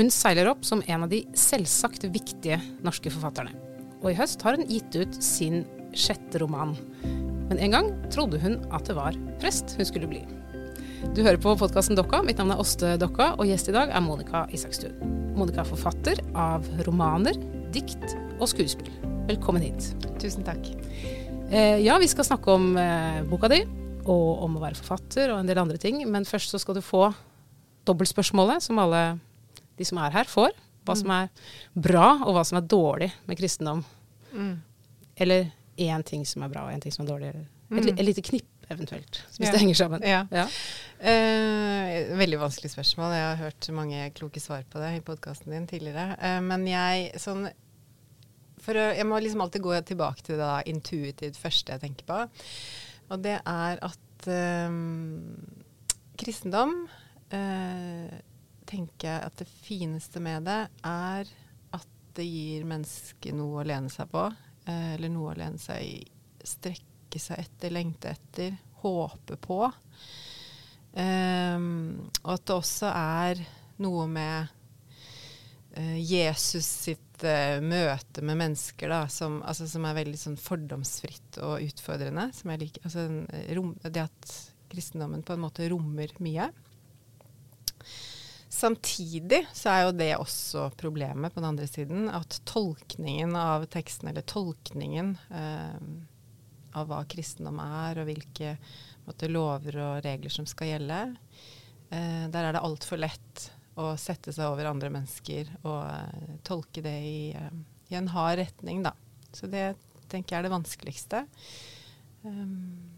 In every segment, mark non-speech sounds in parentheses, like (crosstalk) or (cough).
Hun seiler opp som en av de selvsagt viktige norske forfatterne. Og i høst har hun gitt ut sin sjette roman. Men en gang trodde hun at det var prest hun skulle bli. Du hører på podkasten Dokka. Mitt navn er Åste Dokka, og gjest i dag er Monica Isakstuen. Monica er forfatter av romaner, dikt og skuespill. Velkommen hit. Tusen takk. Eh, ja, vi skal snakke om eh, boka di, og om å være forfatter og en del andre ting. Men først så skal du få dobbeltspørsmålet som alle de som er her, får. Hva som er bra, og hva som er dårlig med kristendom. Mm. Eller én ting som er bra, og én ting som er dårlig. Et, li- Mm. et lite knipp eventuelt, hvis Ja. det henger sammen. Ja. Ja. Eh, veldig vanskelig spørsmål. Jeg har hørt mange kloke svar på det i podkasten din tidligere. Eh, men jeg sånn å, Jeg må liksom alltid gå tilbake til det da, intuitivt første jeg tenker på. Og det er at eh, kristendom eh, tenker jeg at det fineste med det er at det gir mennesket noe å lene seg på. Eh, eller noe å lene seg i. Strekke seg etter, lengte etter, håpe på. Ehm, og at det også er noe med eh, Jesus sitt eh, møte med mennesker da, som, altså, som er veldig sånn fordomsfritt og utfordrende. Altså, rom, det at kristendommen på en måte rommer mye. Samtidig så er jo det også problemet på den andre siden. At tolkningen av teksten, eller tolkningen eh, av hva kristendom er, og hvilke måte, lover og regler som skal gjelde, eh, der er det altfor lett å sette seg over andre mennesker og eh, tolke det i, eh, i en hard retning, da. Så det tenker jeg er det vanskeligste. Um,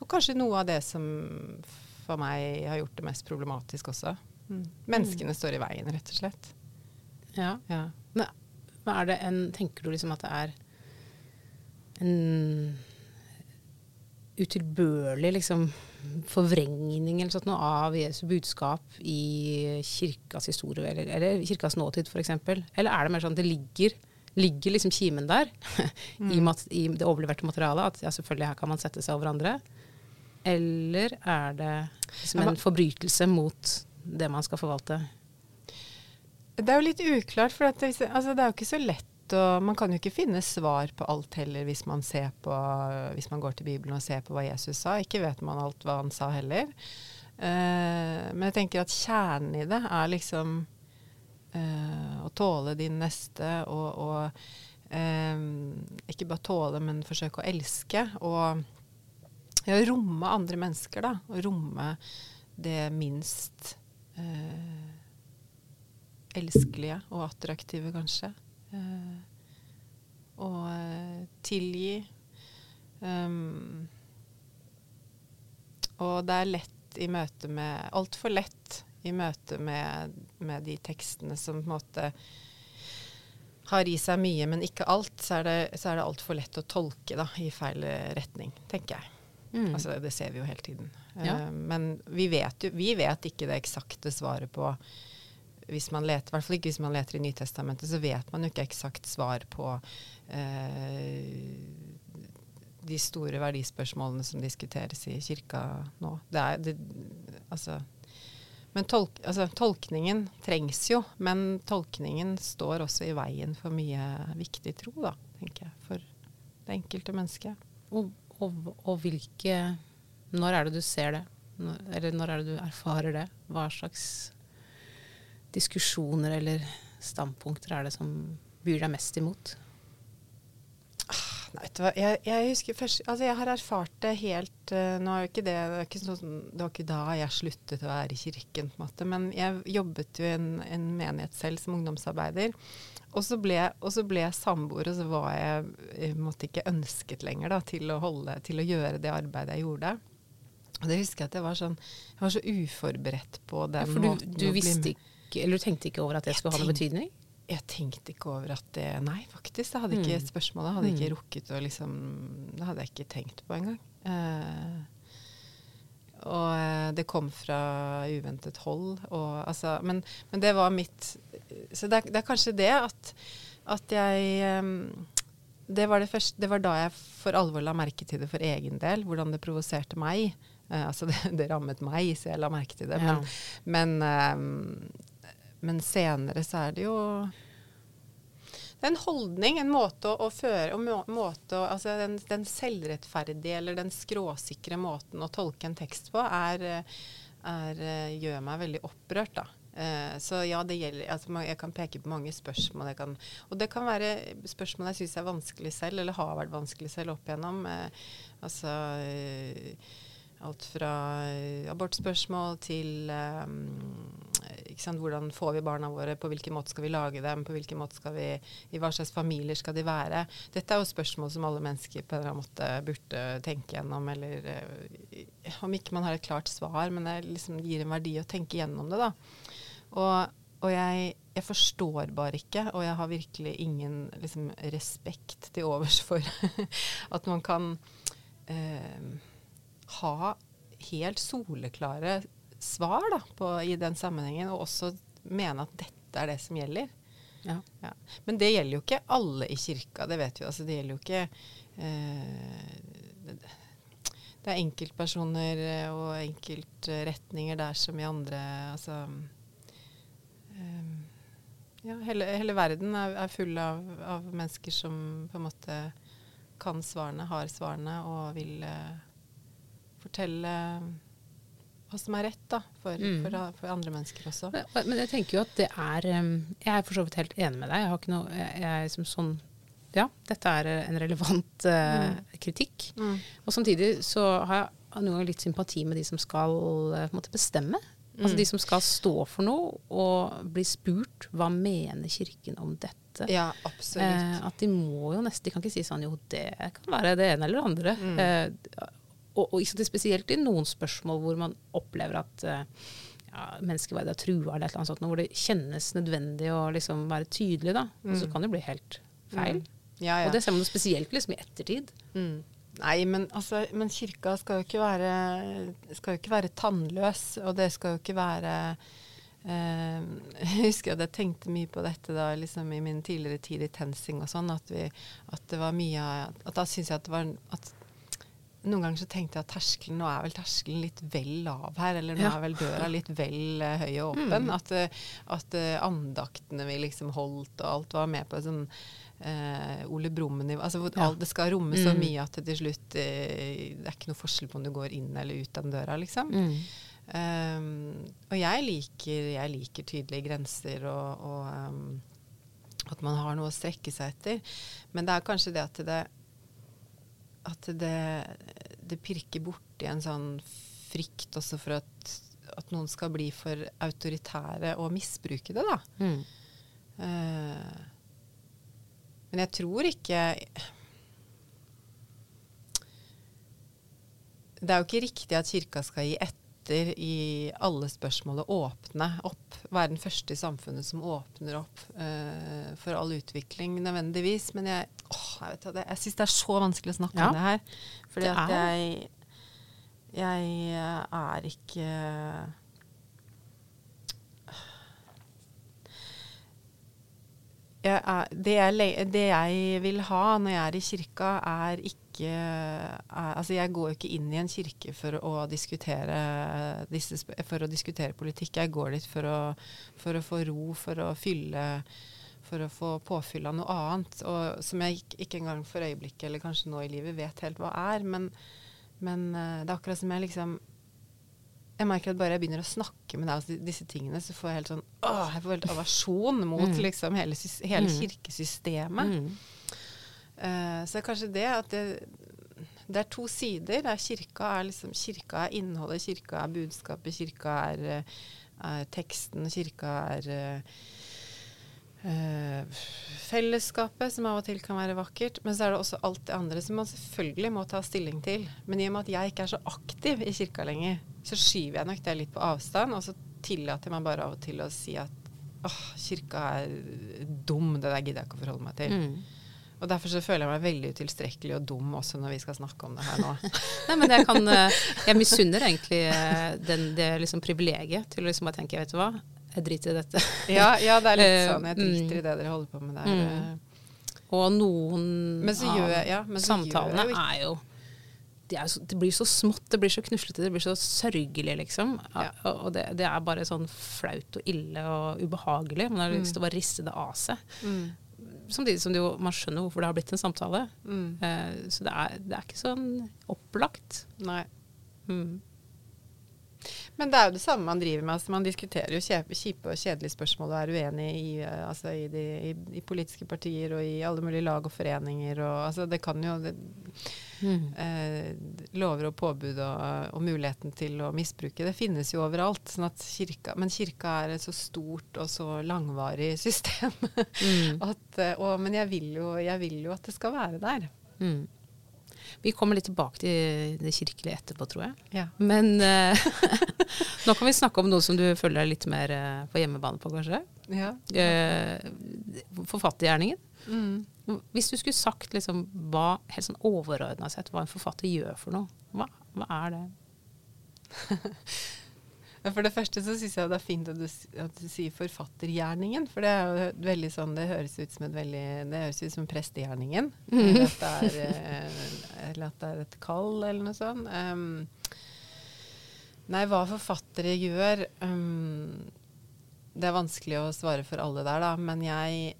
og kanskje noe av det som for meg har gjort det mest problematisk også. Mm. Menneskene står i veien, rett og slett. Ja. Ja. Men er det en Tenker du liksom at det er en utilbørlig liksom forvrengning eller sånt noe av Jesu budskap i kirkas historie, eller, eller kirkas nåtid f.eks.? Eller er det mer sånn at det ligger, ligger liksom kimen der (laughs) i, mat, i det overleverte materialet? At ja, selvfølgelig her kan man sette seg over andre. Eller er det liksom en forbrytelse mot det man skal forvalte? Det er jo litt uklart, for det, altså, det er jo ikke så lett å Man kan jo ikke finne svar på alt heller hvis man, på, hvis man går til Bibelen og ser på hva Jesus sa. Ikke vet man alt hva han sa heller. Eh, men jeg tenker at kjernen i det er liksom eh, å tåle din neste og, og eh, ikke bare tåle, men forsøke å elske. Og ja, romme andre mennesker, da. Og romme det minst eh, elskelige og attraktive, kanskje. Eh, og eh, tilgi. Um, og det er lett i møte med Altfor lett i møte med, med de tekstene som på en måte har i seg mye, men ikke alt, så er det, så er det altfor lett å tolke da, i feil retning, tenker jeg. Mm. Altså, det ser vi jo hele tiden. Ja. Uh, men vi vet jo vi vet ikke det eksakte svaret på hvis man leter, I hvert fall ikke hvis man leter i Nytestamentet, så vet man jo ikke eksakt svar på uh, de store verdispørsmålene som diskuteres i kirka nå. Det er, det, altså, men tolk, altså, tolkningen trengs jo, men tolkningen står også i veien for mye viktig tro, da, tenker jeg. For det enkelte mennesket. Og, og, og hvilke Når er det du ser det? Når, eller når er det du erfarer det? Hva slags diskusjoner eller standpunkter er det som byr deg mest imot? Nei, vet du hva, jeg, jeg husker først Altså, jeg har erfart det helt uh, Nå er jo ikke det Det, er ikke sånn, det var ikke da jeg sluttet å være i kirken, på en måte. Men jeg jobbet jo i en, en menighet selv som ungdomsarbeider. Og så ble, jeg samboer, og så var jeg, jeg måtte ikke ønsket lenger da, til å holde, til å gjøre det arbeidet jeg gjorde. Og det husker jeg at jeg var sånn Jeg var så uforberedt på den For du, måten du visste ikke Eller du tenkte ikke over at det skulle ha noe betydning? jeg tenkte ikke over at det Nei, faktisk. Det hadde ikke Mm. spørsmålet hadde ikke Mm. rukket å liksom Det hadde jeg ikke tenkt på engang. Eh, og eh, det kom fra uventet hold. Og, altså, men, men det var mitt Så det er, det er kanskje det at, at jeg eh, det var, det, første, det var da jeg for alvor la merke til det for egen del, hvordan det provoserte meg. Eh, altså (laughs) det, det rammet meg, så jeg la merke til det. Men, men, eh, men senere så er det jo det er en holdning, en måte å, å føre må, måte altså den, den, selvrettferdige eller den skråsikre måten å tolke en tekst på er, er, gjør meg veldig opprørt, da. Eh, så ja, det gjelder altså, Jeg kan peke på mange spørsmål. Kan, og det kan være spørsmål jeg syns er vanskelig selv, eller har vært vanskelig selv opp igjennom. Eh, altså eh, Alt fra abortspørsmål til um, hvordan får vi barna våre, på hvilken måte skal vi lage dem, på hvilken måte skal vi, i hva slags familier skal de være. Dette er jo spørsmål som alle mennesker på en eller annen måte burde tenke gjennom. Eller uh, om ikke man har et klart svar, men det liksom gir en verdi å tenke gjennom det. da. Og, og jeg, jeg, forstår bare ikke, og jeg har virkelig ingen liksom, respekt til overs for (laughs) at man kan uh, ha helt soleklare svar da, på, i den sammenhengen, og også mene at dette er det som gjelder. Ja. Ja. Men det gjelder jo ikke alle i kirka, det vet vi. Altså, det gjelder jo ikke eh, Det er enkeltpersoner eh, og enkeltretninger der som i andre Altså eh, ja, hele, hele, verden er, er full av, av, mennesker som på en måte kan svarene, har svarene og vil eh, fortelle hva som er rett da, for, mm. for, for, andre mennesker også. Men jeg tenker jo at det er Jeg er for så vidt helt enig med deg. Jeg har ikke noe jeg, jeg som sånn Ja, dette er en relevant uh, mm. kritikk. Mm. Og samtidig så har jeg noen ganger litt sympati med de som skal uh, måte, bestemme. Altså de mm. som skal stå for noe og bli spurt hva mener Kirken om dette. Ja, absolutt. Eh, at de må jo nesten De kan ikke si sånn jo, det kan være det ene eller det andre. Og, og spesielt i noen spørsmål hvor man opplever at uh, ja, menneskeverdet er trua, eller noe sånt, hvor det kjennes nødvendig å liksom være tydelig. da. Og så mm. kan det bli helt feil. Mm. Ja, ja. Og det ser man spesielt liksom i ettertid. Mm. Nei, men, altså, men, kirka skal jo, ikke være, skal jo ikke være tannløs, og det skal jo ikke være eh, (laughs) Jeg husker at jeg tenkte mye på dette da, liksom i min tidligere tid i TenSing og sånn, at, vi, at, det var mye at Da syns jeg at det var at noen ganger så tenkte jeg at terskelen, nå er vel terskelen litt vel lav her, eller nå ja. er vel døra litt vel uh, høy og åpen. Mm. At, uh, at uh, andaktene vi liksom holdt, og alt var med på sånn Ole Brumm-nivå. Altså, ja. Det skal romme så mm. mye at det til slutt Det er ikke noe forskjell på om du går inn eller ut den døra, liksom. Mm. Um, og jeg liker, jeg liker tydelige grenser og, og um, at man har noe å strekke seg etter. Men det er kanskje det at det at det, det pirker borti en sånn frykt også for at, at, noen skal bli for autoritære og misbruke det, da. Mm. Uh, men jeg tror ikke Det er jo ikke riktig at kirka skal gi etter etter i alle spørsmål å åpne opp. Være den første i samfunnet som åpner opp uh, for all utvikling nødvendigvis. Men jeg, åh, jeg, vet det, jeg syns det er så vanskelig å snakke ja. om det her. Fordi at jeg, jeg er ikke jeg er, det, jeg, det, jeg, vil ha når jeg er i kirka, er ikke er, Altså, jeg går jo ikke inn i en kirke for å diskutere, disse, for å diskutere politikk. Jeg går dit for å, for å, få ro, for å fylle For å få påfyll av noe annet. Og, som jeg ikke, ikke engang for øyeblikket, eller kanskje nå i livet, vet helt hva er. Men, men eh, det er akkurat som jeg liksom jeg merker at bare jeg begynner å snakke med deg om disse tingene, så får jeg helt sånn åh, jeg får helt (laughs) aversjon mot mm. liksom, hele, hele mm. kirkesystemet. Mm. Uh, så det er kanskje det at det, det er to sider. Er kirka, er liksom, kirka er innholdet, kirka er budskapet, kirka er, er teksten, kirka er uh, fellesskapet, som av og til kan være vakkert. Men så er det også alt det andre som man selvfølgelig må ta stilling til. Men i og med at jeg ikke er så aktiv i kirka lenger, så skyver jeg nok det litt på avstand. Og så tillater meg bare av og til å si at åh, kirka er dum, det der gidder jeg ikke å forholde meg til. Mm. Og derfor så føler jeg meg veldig utilstrekkelig og dum også når vi skal snakke om det her nå. (laughs) Nei, men jeg kan eh, Jeg misunner egentlig eh, den, det liksom privilegiet til å liksom bare tenke, vet du hva, jeg driter i dette. ja, ja, det er litt sånn. Jeg driter i mm. det dere holder på med der. Mm. Og noen av ja, samtalene er jo det, er så, det blir så smått, det blir så knuslete, det blir så sørgelig, liksom. Ja. Og, det, det er bare sånn flaut og ille og ubehagelig. Man har lyst Mm. til å bare riste det av seg. Samtidig som det jo, man skjønner hvorfor det har blitt en samtale. Mm. Uh, så det er, det er ikke sånn opplagt. Nei. Mm. Men det er jo det samme man driver med. Altså, man diskuterer jo kjip- kjipe og kjedelige spørsmål og er uenig i, eh, altså, i, de, i, i politiske partier og i alle mulige lag og foreninger. Og, altså, det kan jo det, eh, Lover og påbud og, og muligheten til å misbruke, det finnes jo overalt. Sånn at kirka, men kirka er et så stort og så langvarig system. (laughs) Mm. at, eh, og, men jeg vil, jo, jeg vil jo at det skal være der. Mm. Vi kommer litt tilbake til det kirkelige etterpå, tror jeg. Ja. Men uh, (laughs) nå kan vi snakke om noe som du føler deg litt mer uh, på hjemmebane på, kanskje. Ja. Uh, forfattergjerningen. Mm. Hvis du skulle sagt liksom, hva helt sånn overordna sett hva en forfatter gjør for noe, hva, hva er det? (laughs) For det første så syns jeg det er fint at du, at du sier forfattergjerningen. For det er jo veldig sånn, det høres ut som et veldig, det høres ut som prestegjerningen. (laughs) Eller, at det er, eh, eller at det er et kall, eller noe sånt. Um, nei, hva forfattere gjør um, Det er vanskelig å svare for alle der, da. Men jeg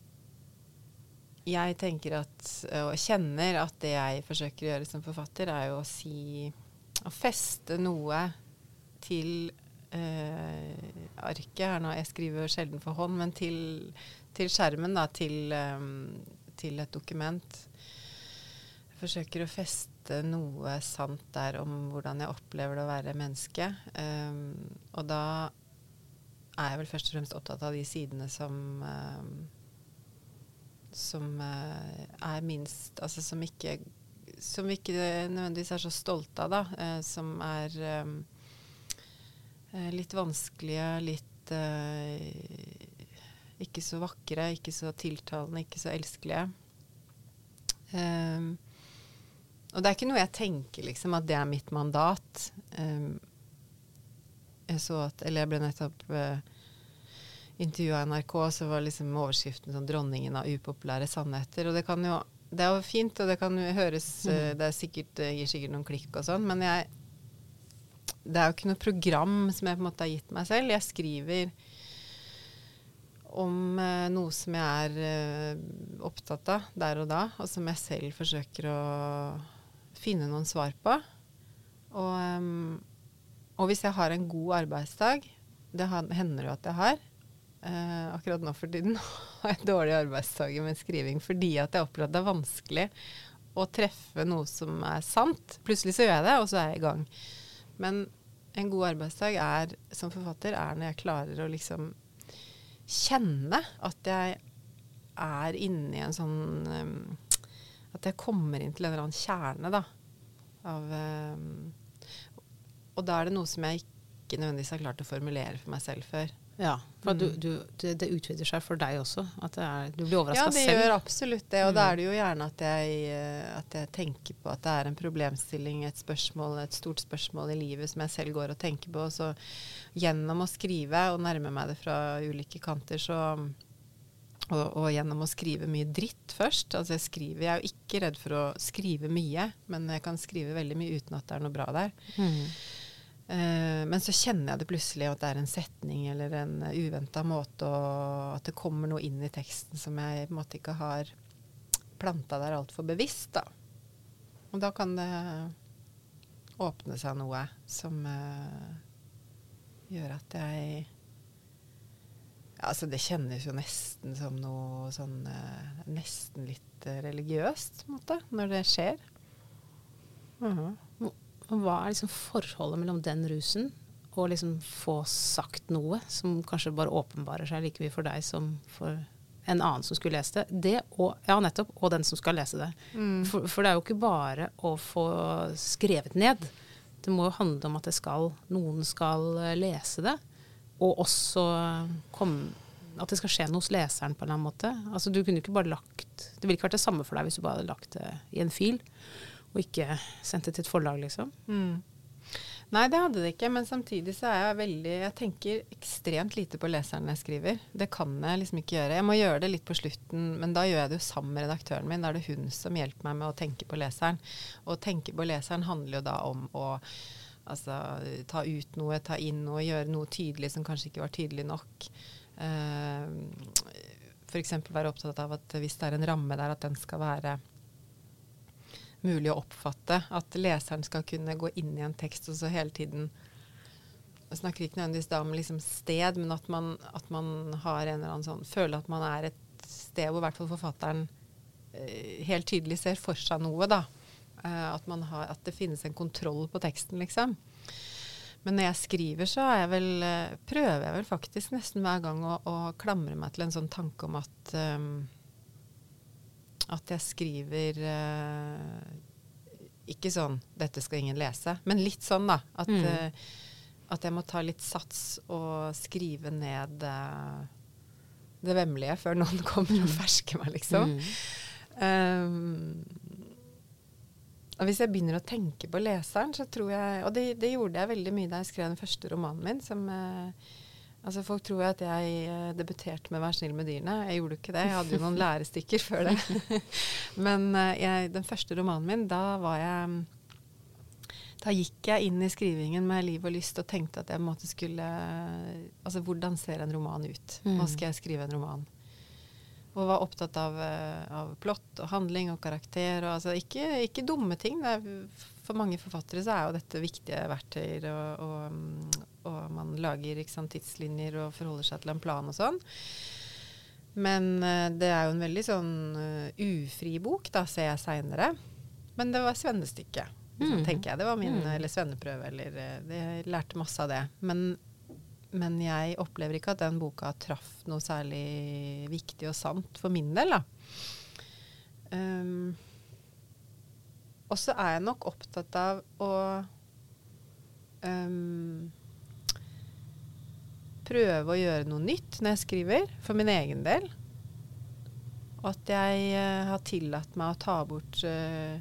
jeg tenker at, og kjenner at det jeg forsøker å gjøre som forfatter, er jo å si Å feste noe til arket her nå. Jeg skriver sjelden for hånd, men til, til skjermen, da. Til, um, til et dokument. Jeg forsøker å feste noe sant der om hvordan jeg opplever det å være menneske. Um, og da er jeg vel først og fremst opptatt av de sidene som um, som uh, er minst Altså som ikke Som vi ikke nødvendigvis er så stolte av, da. Uh, som er eh, litt vanskelige, litt eh, ikke så vakre, ikke så tiltalende, ikke så elskelige. Em, og det er ikke noe jeg tenker liksom at det er mitt mandat. Um, jeg så at Eller jeg ble nettopp uh, intervjua i NRK, så var liksom overskriften sånn 'Dronningen av upopulære sannheter'. Og det kan jo Det er jo fint, og det kan jo høres uh, Det er sikkert, gir sikkert noen klikk og sånn, men jeg Det er jo ikke noe program som jeg på en måte har gitt meg selv. Jeg skriver om eh, noe som jeg er eh, opptatt av der og da, og som jeg selv forsøker å finne noen svar på. Og, um, og hvis jeg har en god arbeidsdag, det hender jo at jeg har eh, Akkurat nå for tiden (laughs) har jeg dårlige arbeidsdager med skriving fordi at jeg opplever at det er vanskelig å treffe noe som er sant. Plutselig så gjør jeg det, og så er jeg i gang. Men en god arbeidsdag er, som forfatter er når jeg klarer å liksom kjenne at jeg er inni en sånn um, At jeg kommer inn til en eller annen kjerne, da. Av um, Og da er det noe som jeg ikke nødvendigvis har klart å formulere for meg selv før. Ja, for du, Mm. du, det, det utvider seg for deg også. At det er, du blir Ja, det selv. gjør absolutt det. Og da Mm. er det jo gjerne at jeg, eh, at jeg tenker på at det er en problemstilling, et spørsmål, et stort spørsmål i livet som jeg selv går og tenker på. Og så gjennom å skrive og nærme meg det fra ulike kanter, så og, og gjennom å skrive mye dritt først. Altså jeg skriver Jeg er jo ikke redd for å skrive mye, men jeg kan skrive veldig mye uten at det er noe bra der. Mm. Eh, men så kjenner jeg det plutselig at det er en setning eller en uh, uventa måte, og at det kommer noe inn i teksten som jeg på en måte ikke har planta der altfor bevisst. da. Og da kan det åpne seg noe som uh, gjør at jeg ja, Altså, det kjennes jo nesten som noe sånn uh, Nesten litt religiøst, på en måte, når det skjer. Mhm. Og Hva er liksom forholdet mellom den rusen og liksom få sagt noe som kanskje bare åpenbarer seg like mye for deg som for en annen som skulle lese det? Det og, ja, nettopp. Og den som skal lese det. Mm. For, for det er jo ikke bare å få skrevet ned. Det må jo handle om at det skal, noen skal eh, lese det. Og også komme, at det skal skje noe hos leseren på en eller annen måte. Altså du kunne ikke bare lagt Det ville ikke vært det samme for deg hvis du bare hadde lagt det i en fil, og ikke sendt det til et forlag, liksom. Mm. Nei, det hadde det ikke. Men samtidig så er jeg veldig Jeg tenker ekstremt lite på leseren jeg skriver. Det kan jeg liksom ikke gjøre. Jeg må gjøre det litt på slutten, men da gjør jeg det jo sammen med redaktøren min. Da er det hun som hjelper meg med å tenke på leseren. Og å tenke på leseren handler jo da om å altså, ta ut noe, ta inn noe, gjøre noe tydelig som kanskje ikke var tydelig nok. Uh, F.eks. være opptatt av at hvis det er en ramme der, at den skal være mulig å oppfatte. At leseren skal kunne gå inn i en tekst og så hele tiden Jeg snakker ikke nødvendigvis da om liksom sted, men at man, at man, har en eller annen sånn Føler at man er et sted hvor i hvert fall forfatteren eh, helt tydelig ser for seg noe, da. Eh, at, har, at, det finnes en kontroll på teksten, liksom. Men når jeg skriver, så jeg vel, eh, prøver jeg vel faktisk nesten hver gang å, å, klamre meg til en sånn tanke om at um, at jeg skriver uh, Ikke sånn 'dette skal ingen lese', men litt sånn, da. At, mm. uh, at jeg må ta litt sats og skrive ned uh, det vemmelige før noen (laughs) kommer og fersker meg, liksom. Mm. Um, og hvis jeg begynner å tenke på leseren, så tror jeg Og det, det, gjorde jeg veldig mye da jeg skrev den første romanen min, som uh, Altså Folk tror at jeg uh, debuterte med 'Vær snill med dyrene'. Jeg gjorde ikke det. Jeg hadde jo noen (laughs) lærestykker før det. (laughs) Men uh, jeg, den første romanen min, da var jeg Da gikk jeg inn i skrivingen med liv og lyst og tenkte at jeg på en måte skulle Altså hvordan ser en roman ut? Nå mm. skal jeg skrive en roman. Og var opptatt av, av plott og handling og karakter. Og, altså, ikke, ikke, dumme ting. Det Er, for mange forfattere så er jo dette viktige verktøyer, og, og, og man lager sant, tidslinjer og forholder seg til en plan og sånn. Men uh, det er jo en veldig sånn uh, ufri bok, da, ser jeg seinere. Men det var svennestykke, mm. tenker jeg. Det var min, mm. eller svenneprøve, eller Jeg lærte masse av det. Men men jeg opplever ikke at den boka traff noe særlig viktig og sant for min del. da. Um, og så er jeg nok opptatt av å um, prøve å gjøre noe nytt når jeg skriver, for min egen del. Og at jeg uh, har tillatt meg å ta bort uh,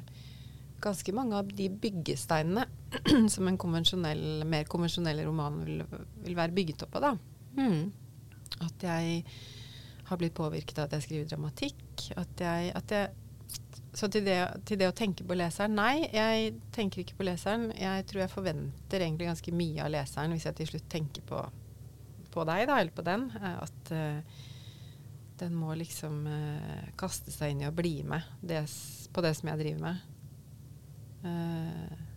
ganske mange av de byggesteinene (clears throat) som en konvensjonell, mer konvensjonell roman vil, vil, være bygget opp av. Da. Mm. At jeg har blitt påvirket av at jeg skriver dramatikk. At jeg, at jeg så til det, til det, å tenke på leseren Nei, jeg tenker ikke på leseren. Jeg tror jeg forventer egentlig ganske mye av leseren hvis jeg til slutt tenker på, på deg, da, eller på den. Eh, at uh, den må liksom uh, kaste seg inn i å bli med det, på det som jeg driver med. Uh,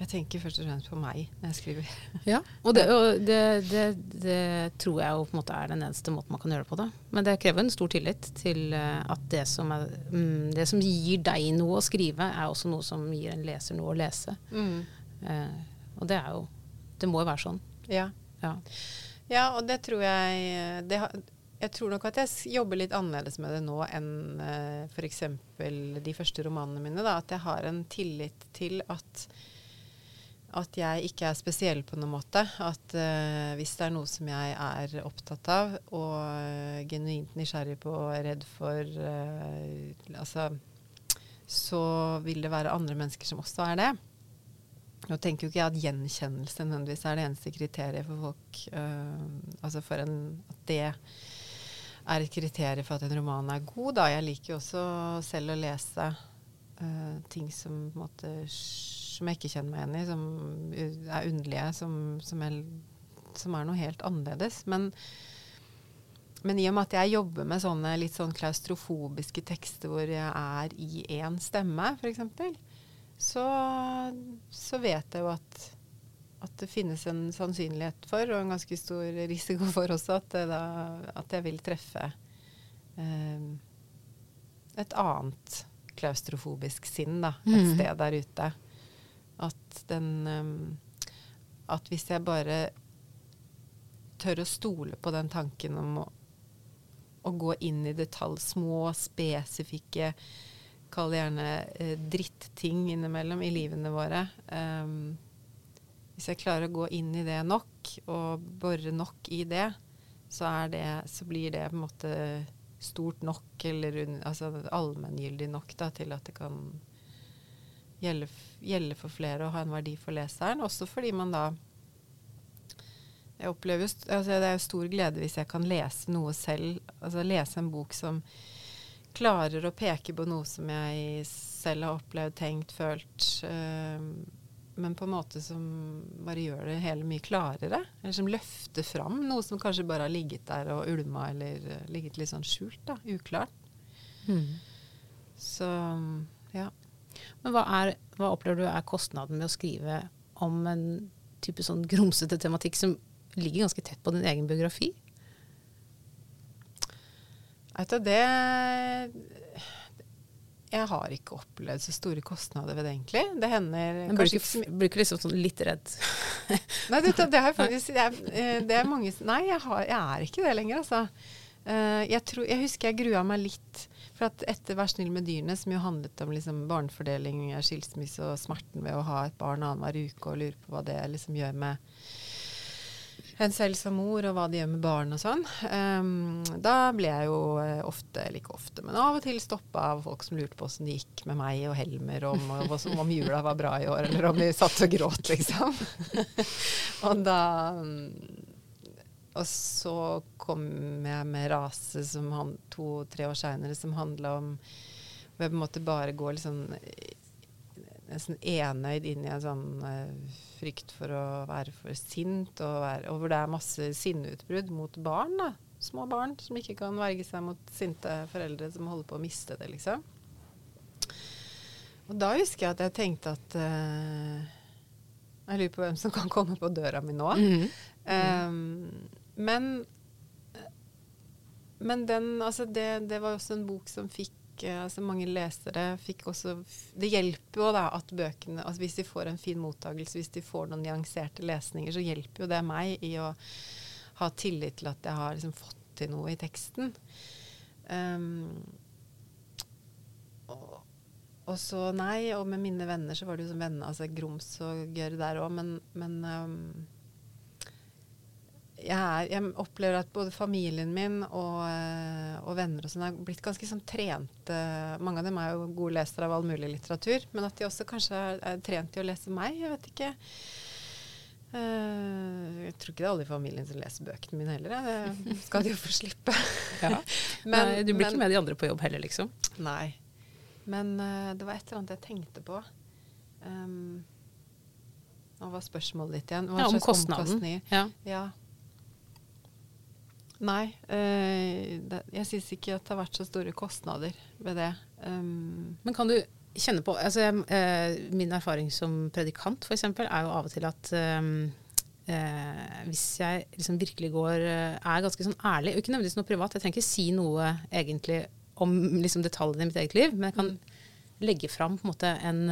jeg tenker først og fremst på meg når jeg skriver. (laughs) Ja, og, det, og det, det, det, tror jeg jo på en måte er den eneste måten man kan gjøre det på. da. Men det krever en stor tillit til eh, at det som, er, mm, det som gir deg noe å skrive, er også noe som gir en leser noe å lese. Mm. Eh, og det er jo Det må jo være sånn. Ja. Ja, ja og det tror jeg det har, jeg tror nok at jeg jobber litt annerledes med det nå enn uh, eh, f.eks. de første romanene mine. Da. At jeg har en tillit til at at jeg ikke er spesiell på noen måte. At uh, hvis det er noe som jeg er opptatt av og uh, genuint nysgjerrig på og redd for uh, Altså så vil det være andre mennesker som også er det. Nå tenker jo ikke jeg at gjenkjennelse nødvendigvis er det eneste kriteriet for folk. altså for en, at det er et kriterium for at en roman er god. Da. Jeg liker jo også selv å lese ting som måte som jeg ikke kjenner meg igjen i, som er underlige, som, som, er, som er, noe helt annerledes. Men, men, i og med at jeg jobber med sånne litt sånn klaustrofobiske tekster hvor jeg er i én stemme, f.eks., så, så vet jeg jo at, at det finnes en sannsynlighet for, og en ganske stor risiko for også, at, da, at jeg vil treffe eh, et annet klaustrofobisk sinn da, et mm. sted der ute. At den um, At hvis jeg bare tør å stole på den tanken om å, å gå inn i detalj, små, spesifikke Kall det gjerne eh, dritting innimellom i livene våre. Um, hvis jeg klarer å gå inn i det nok, og bore nok i det, så, det, så blir det på en måte stort nok, eller altså allmenngyldig nok da, til at det kan gjelde, gjelde for flere og ha en verdi for leseren. Også fordi man da jeg opplever altså Det er jo stor glede hvis jeg kan lese noe selv. Altså lese en bok som klarer å peke på noe som jeg selv har opplevd, tenkt, følt. eh, men på en måte som bare gjør det hele mye klarere. Eller som løfter fram noe som kanskje bare har ligget der og ulma, eller eh, ligget litt sånn skjult. da, Uklart. Så ja. Men hva, er, hva opplever du er kostnaden med å skrive om en type sånn grumsete tematikk som ligger ganske tett på din egen biografi? Vet du, det Jeg har ikke opplevd så store kostnader ved det, egentlig. Det hender Men blir du ikke, ikke blir ikke liksom sånn litt redd? (laughs) Nei, det, det har faktisk jeg, eh, Det er mange Nei, jeg, har, jeg er ikke det lenger, altså. Eh, Jeg, tror, jeg husker jeg grua meg litt. For at etter 'Vær snill med dyrene', som jo handlet om liksom barnefordeling, skilsmisse og smerten ved å ha et barn annenhver uke og lure på hva det liksom gjør med en selv som mor, og hva det gjør med barn og sånn. Um, da ble jeg jo eh, ofte, eller ikke ofte, men av og til stoppa av folk som lurte på åssen det gikk med meg og Helmer, om, og om jula var bra i år, eller om vi satt og gråt, liksom. (laughs) og da mm, Og så kom jeg med 'Rase' to-tre år seinere, som handla om hvor jeg på en måte bare går litt sånn nesten enøyd inn i en sånn uh, frykt for å være for sint, og, være, og hvor det er masse sinneutbrudd mot barn. da. Små barn som ikke kan verge seg mot sinte foreldre som holder på å miste det, liksom. Og da husker jeg at jeg tenkte at uh, Jeg lurer på hvem som kan komme på døra mi nå. Mm. Um, men men den, altså det, det var også en bok som fikk eh, altså mange lesere fikk også Det hjelper jo da at bøkene altså Hvis de får en fin mottakelse, hvis de får noen nyanserte lesninger, så hjelper jo det meg i å ha tillit til at jeg har liksom fått til noe i teksten. Um, og, og så nei, og med mine venner så var det jo som venner, altså grums og gørr der òg, men, men um, jeg, er, jeg opplever at både familien min og, eh, og venner og sånn er blitt ganske sånn trente Mange av dem er jo gode lesere av all mulig litteratur, men at de også kanskje er, er trent i å lese meg. Jeg vet ikke. Uh, jeg tror ikke det er alle i familien som leser bøkene mine heller. Det skal de jo få slippe. (laughs) Ja. (laughs) Men- Nei, du blir men- ikke med de andre på jobb heller, liksom? Nei. Men uh, det var et eller annet jeg tenkte på. Um, hva var spørsmålet ditt igjen? Hva Ja, om kostnaden. Ja. Ja. Nei, eh, jeg syns ikke at det har vært så store kostnader ved det. Um, Men kan du kjenne på altså, eh, Min erfaring som predikant for eksempel, er jo av og til at eh, eh, hvis jeg liksom virkelig går eh, er ganske sånn ærlig, og ikke nødvendigvis noe privat Jeg trenger ikke si noe egentlig om liksom, detaljene i mitt eget liv, men jeg kan legge fram på en måte en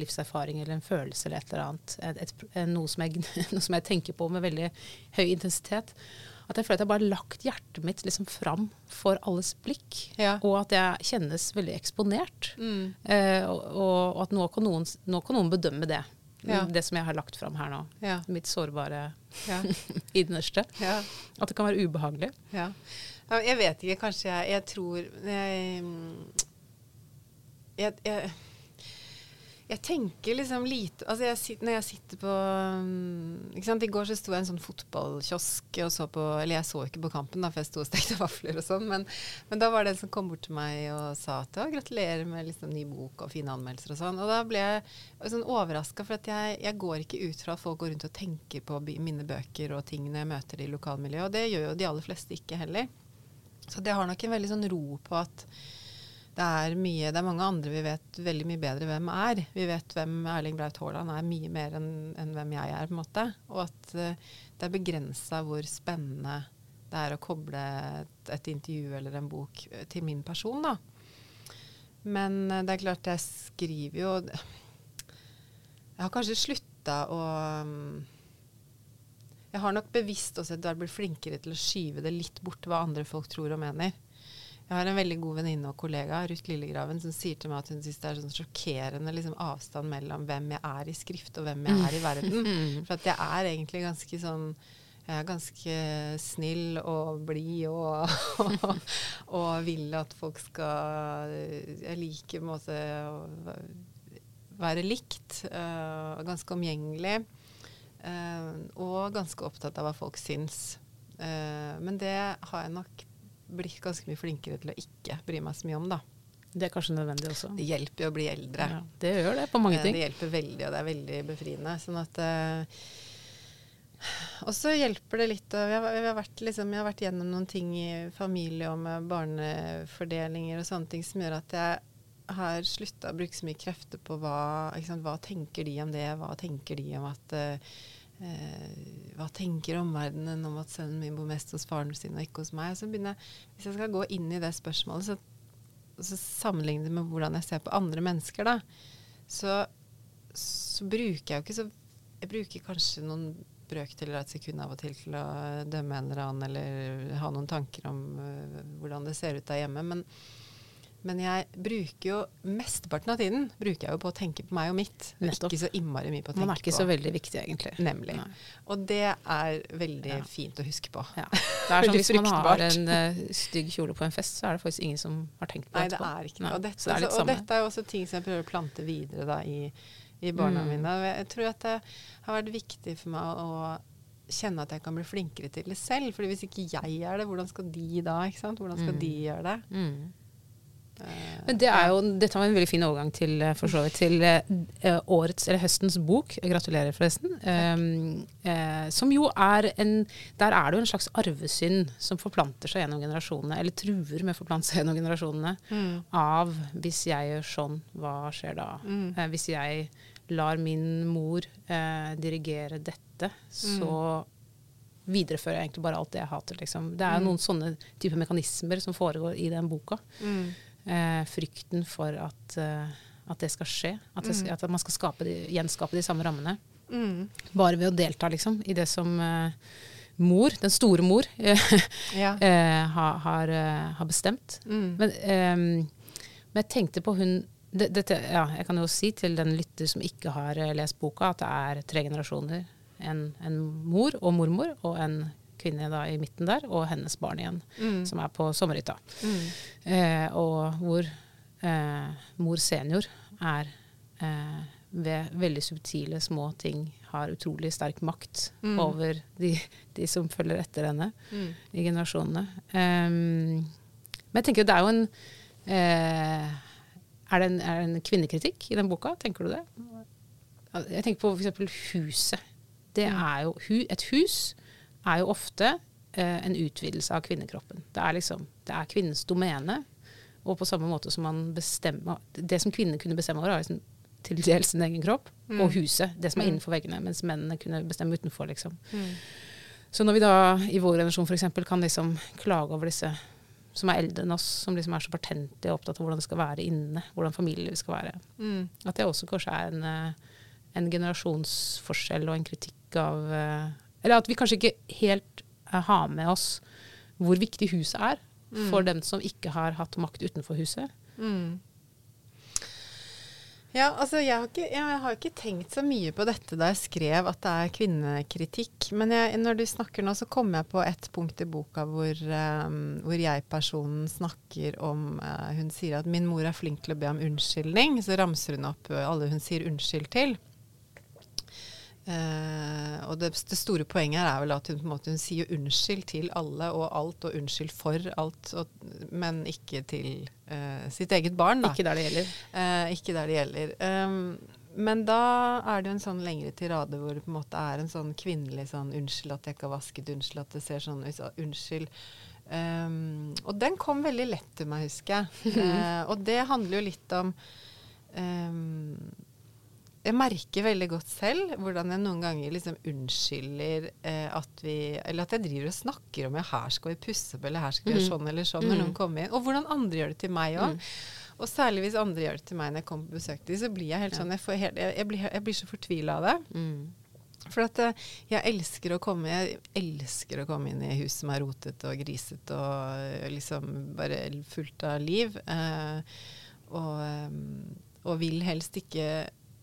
livserfaring eller en følelse eller et eller annet. Et, et, noe, som jeg, (laughs) noe som jeg tenker på med veldig høy intensitet. At jeg føler at jeg bare har lagt hjertet mitt liksom fram for alles blikk. Ja. Og at jeg kjennes veldig eksponert. mm, Eh, og, og at nå kan, noen, nå kan noen bedømme det. Ja. Det som jeg har lagt fram her nå. ja, Mitt sårbare ja, (laughs) innerste. ja, At det kan være ubehagelig. Jeg vet ikke, kanskje jeg Jeg tror jeg, mm, jeg, jeg jeg tenker liksom lite altså jeg, Når jeg sitter på mm, ikke sant? I går så sto jeg i en sånn fotballkiosk og så på Eller jeg så ikke på kampen, da, for jeg sto og stekte (laughs) vafler og sånn. Men, men da var det en som kom bort til meg og sa at ja, gratulerer med liksom ny bok og fine anmeldelser og sånn. Og da ble jeg sånn overraska, for at jeg, jeg går ikke ut fra at folk går rundt og tenker på mine bøker og tingene jeg møter i lokalmiljøet. Og det gjør jo de aller fleste ikke heller. Så det har nok en veldig sånn ro på at det er, mye, det er mange andre vi vet veldig mye bedre hvem er. Vi vet hvem Erling Braut Haaland er mye mer enn en hvem jeg er. på en måte. Og at uh, det er begrensa hvor spennende det er å koble et, et intervju eller en bok eh, til min person. da. Men uh, det er klart, jeg skriver jo Jeg har kanskje slutta å um, Jeg har nok bevisst også at jeg har blitt flinkere til å skyve det litt bort hva andre folk tror og mener. Jeg har en veldig god venninne og kollega, Ruth Lillegraven, som sier til meg at hun syns det er sånn sjokkerende liksom, avstand mellom hvem jeg er i skrift og hvem jeg er i verden. (laughs) For at jeg er egentlig ganske sånn jeg er ganske snill og blid og, og, (laughs) og vil at folk skal Jeg liker på en måte å være likt. Uh, ganske omgjengelig. Uh, og ganske opptatt av hva folk syns. Uh, men det har jeg nok blitt ganske mye flinkere til å ikke bry meg så mye om, da. Det er kanskje nødvendig også. Det hjelper jo å bli eldre. Ja, det gjør det på mange ting. Det hjelper veldig, og det er veldig befriende. Sånn at og så hjelper det litt. Vi har, vi har vært, liksom, jeg har vært gjennom noen ting i familie og med barnefordelinger og sånne ting som gjør at jeg har slutta å bruke så mye krefter på hva, hva tenker de om det, hva tenker de om at uh, Hva tenker omverdenen om at sønnen min bor mest hos faren sin og ikke hos meg? Så begynner jeg, Hvis jeg skal gå inn i det spørsmålet, så, så sammenligne det med hvordan jeg ser på andre mennesker, da, så, så bruker jeg jo ikke så Jeg bruker kanskje noen brøkdeler av et sekund av og til til å dømme en eller annen eller ha noen tanker om uh, hvordan det ser ut der hjemme. Men, men jeg bruker jo mesteparten av tiden bruker jeg jo på å tenke på meg og mitt. Nettopp. Ikke så innmari mye på å tenke på. Man er ikke på. så veldig viktig, egentlig. Nemlig. Nei. Og det er veldig ja. fint å huske på. Ja. (laughs) Det er som Hvis man har en uh, stygg kjole på en fest, så er det faktisk ingen som har tenkt på det. Nei, det er ikke det. Og dette, så, og dette er jo også ting som jeg prøver å plante videre da i i barna mm. mine. Jeg tror at det har vært viktig for meg å kjenne at jeg kan bli flinkere til det selv. fordi hvis ikke jeg er det, hvordan skal de da? ikke sant? Hvordan skal mm. de gjøre det? Mm. Uh, Men det er jo, Dette var en veldig fin overgang til, eh, for så vidt, til uh, årets, eller høstens bok. Gratulerer, forresten. Um, som jo er en Der er det jo en slags arvesynd som forplanter seg gjennom generasjonene, eller truer med å forplante seg gjennom generasjonene, mm. av hvis jeg gjør sånn, hva skjer da? Mm. hvis jeg lar min mor eh, dirigere dette, så mm. viderefører jeg egentlig bare alt det jeg hater. Liksom. Det er mm. noen sånne type mekanismer som foregår i den boka. Mm. Eh, frykten for at, uh, at, det skal skje. At, det, mm. at man skal de, gjenskape de samme rammene. Mm. Bare ved å delta liksom, i det som uh, mor, den store mor, (laughs) ja. uh, har, har, har, bestemt. Mm. Men, um, men jeg tenkte på hun det, dette, ja, jeg kan jo si til den lytter som ikke har eh, lest boka, at det er tre generasjoner. En, en mor og mormor og en kvinne da i midten der, og hennes barn igjen, mm. som er på sommerhytta. Mm. Eh, og hvor eh, mor senior er eh, ved veldig subtile små ting har utrolig sterk makt mm. over de, de, som følger etter henne mm. i generasjonene. Um, men jeg tenker det er jo en eh, er det, en, er det en kvinnekritikk i den boka? Tenker du det? Jeg tenker på f.eks. huset. Det mm. er jo, et hus er jo ofte eh, en utvidelse av kvinnekroppen. Det er liksom, det er kvinnens domene. Og på samme måte som man bestemmer Det som kvinnene kunne bestemme over, er liksom til dels sin egen kropp, mm. og huset. Det som er mm. innenfor veggene. Mens mennene kunne bestemme utenfor, liksom. Mm. Så når vi da i vår generasjon f.eks. kan liksom klage over disse som er eldre enn oss, som liksom er så patente og opptatt av hvordan det skal være inne, hvordan familielivet skal være. Mm. At det også kanskje er en, eh, en, generasjonsforskjell og en kritikk av eh, Eller at vi kanskje ikke helt uh, har med oss hvor viktig huset er mm. for dem som ikke har hatt makt utenfor huset. Mm. Ja, altså jeg har, ikke, jeg har, ikke, tenkt så mye på dette da jeg skrev at det er kvinnekritikk. Men jeg, når du snakker nå, så kommer jeg på et punkt i boka hvor, um, hvor jeg-personen snakker om uh, Hun sier at 'min mor er flink til å be om unnskyldning'. Så ramser hun opp alle hun sier unnskyld til. Uh, og det, det, store poenget her er vel at hun, på en måte, hun sier unnskyld til alle og alt, og unnskyld for alt, og, men ikke til uh, sitt eget barn. Da. Ikke der det gjelder. Uh, ikke der det gjelder. Um, men da er det jo en sånn lengre tirade hvor det på en måte er en sånn kvinnelig sånn 'Unnskyld at jeg ikke har vasket. Unnskyld at det ser sånn ut. Unnskyld'. Um, og den kom veldig lett til meg, husker jeg. (laughs) og det handler jo litt om um, jeg merker veldig godt selv hvordan jeg noen ganger liksom unnskylder eh, at vi Eller at jeg driver og snakker om ja, her skal vi pusse opp, eller her skal vi gjøre mm. sånn eller sånn når mm. noen kommer inn. Og hvordan andre gjør det til meg òg. Mm. Og særlig hvis andre gjør det til meg når jeg kommer på besøk til dem, så blir jeg helt sånn Jeg, helt, jeg, jeg, blir, jeg blir, så fortvila av det. Mm. For at uh, jeg elsker å komme Jeg elsker å komme inn i hus som er rotete og grisete og liksom bare fullt av liv. Eh, og, um, og vil helst ikke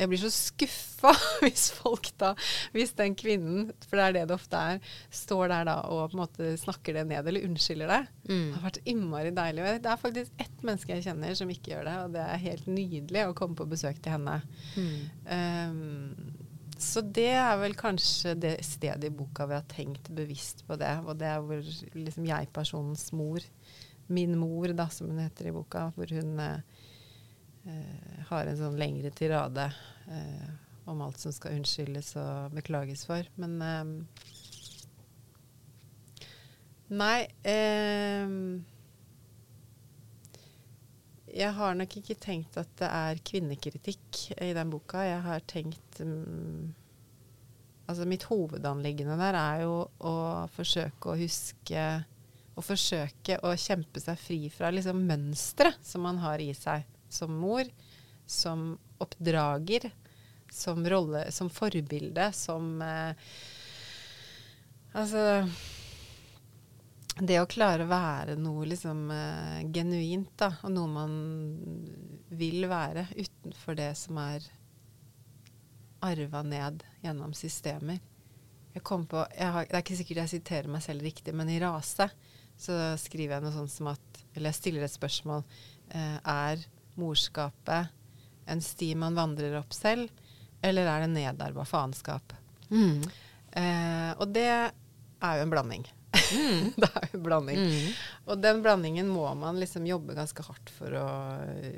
jeg blir så skuffa (laughs) hvis folk da, hvis den kvinnen, for det er det det ofte er, står der da og på en måte snakker det ned eller unnskylder det. Mm. Det har vært innmari deilig. Det er faktisk ett menneske jeg kjenner som ikke gjør det, og det er helt nydelig å komme på besøk til henne. Mm. Um, så det er vel kanskje det stedet i boka vi har tenkt bevisst på det. Og det er hvor liksom jeg-personens mor, min mor da, som hun heter i boka, hvor hun eh, eh, har en sånn lengre tirade eh, om alt som skal unnskyldes og beklages for. Men eh, Nei eh, Jeg har nok ikke tenkt at det er kvinnekritikk i den boka. Jeg har tenkt mm, Altså mitt hovedanliggende der er jo å forsøke å huske Å forsøke å kjempe seg fri fra liksom mønstre som man har i seg som mor, som oppdrager, som rolle, som forbilde, som eh, Altså det å klare å være noe liksom eh, genuint, da, og noe man vil være utenfor det som er arva ned gjennom systemer. Jeg kom på, jeg har, Det er ikke sikkert jeg siterer meg selv riktig, men i Rase så skriver jeg noe sånt som at Eller jeg stiller et spørsmål. Eh, er morskapet en sti man vandrer opp selv, eller er det nedarva faenskap? Mm. Eh, og det er jo en blanding. Mm. (laughs) det er jo en blanding. Mm. Og den blandingen må man liksom jobbe ganske hardt for å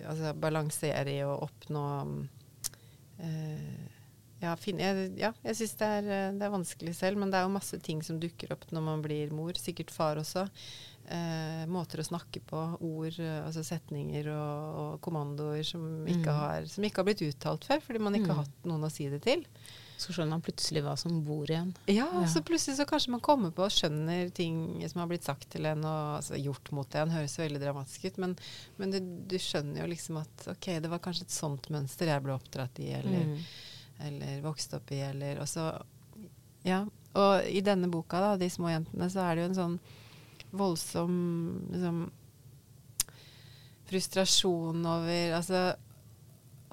altså, balansere i og oppnå eh, Ja, jeg, ja, jeg syns det, er, det er vanskelig selv, men det er jo masse ting som dukker opp når man blir mor. Sikkert far også. Eh, måter å snakke på, ord, eh, altså setninger og, og kommandoer som ikke, Mm. har, som ikke har blitt uttalt før, fordi man ikke Mm. har hatt noen å si det til. Så skjønner man plutselig hva som bor igjen. Ja, Ja. så plutselig så kanskje man kommer på og skjønner ting som har blitt sagt til en og altså, gjort mot en. Høres veldig dramatisk ut, men, men du, du skjønner jo liksom at ok, det var kanskje et sånt mønster jeg ble oppdratt i, eller, Mm. Eller vokste opp i, eller også Ja. Og i denne boka, da, 'De små jentene', så er det jo en sånn voldsom liksom frustrasjon over Altså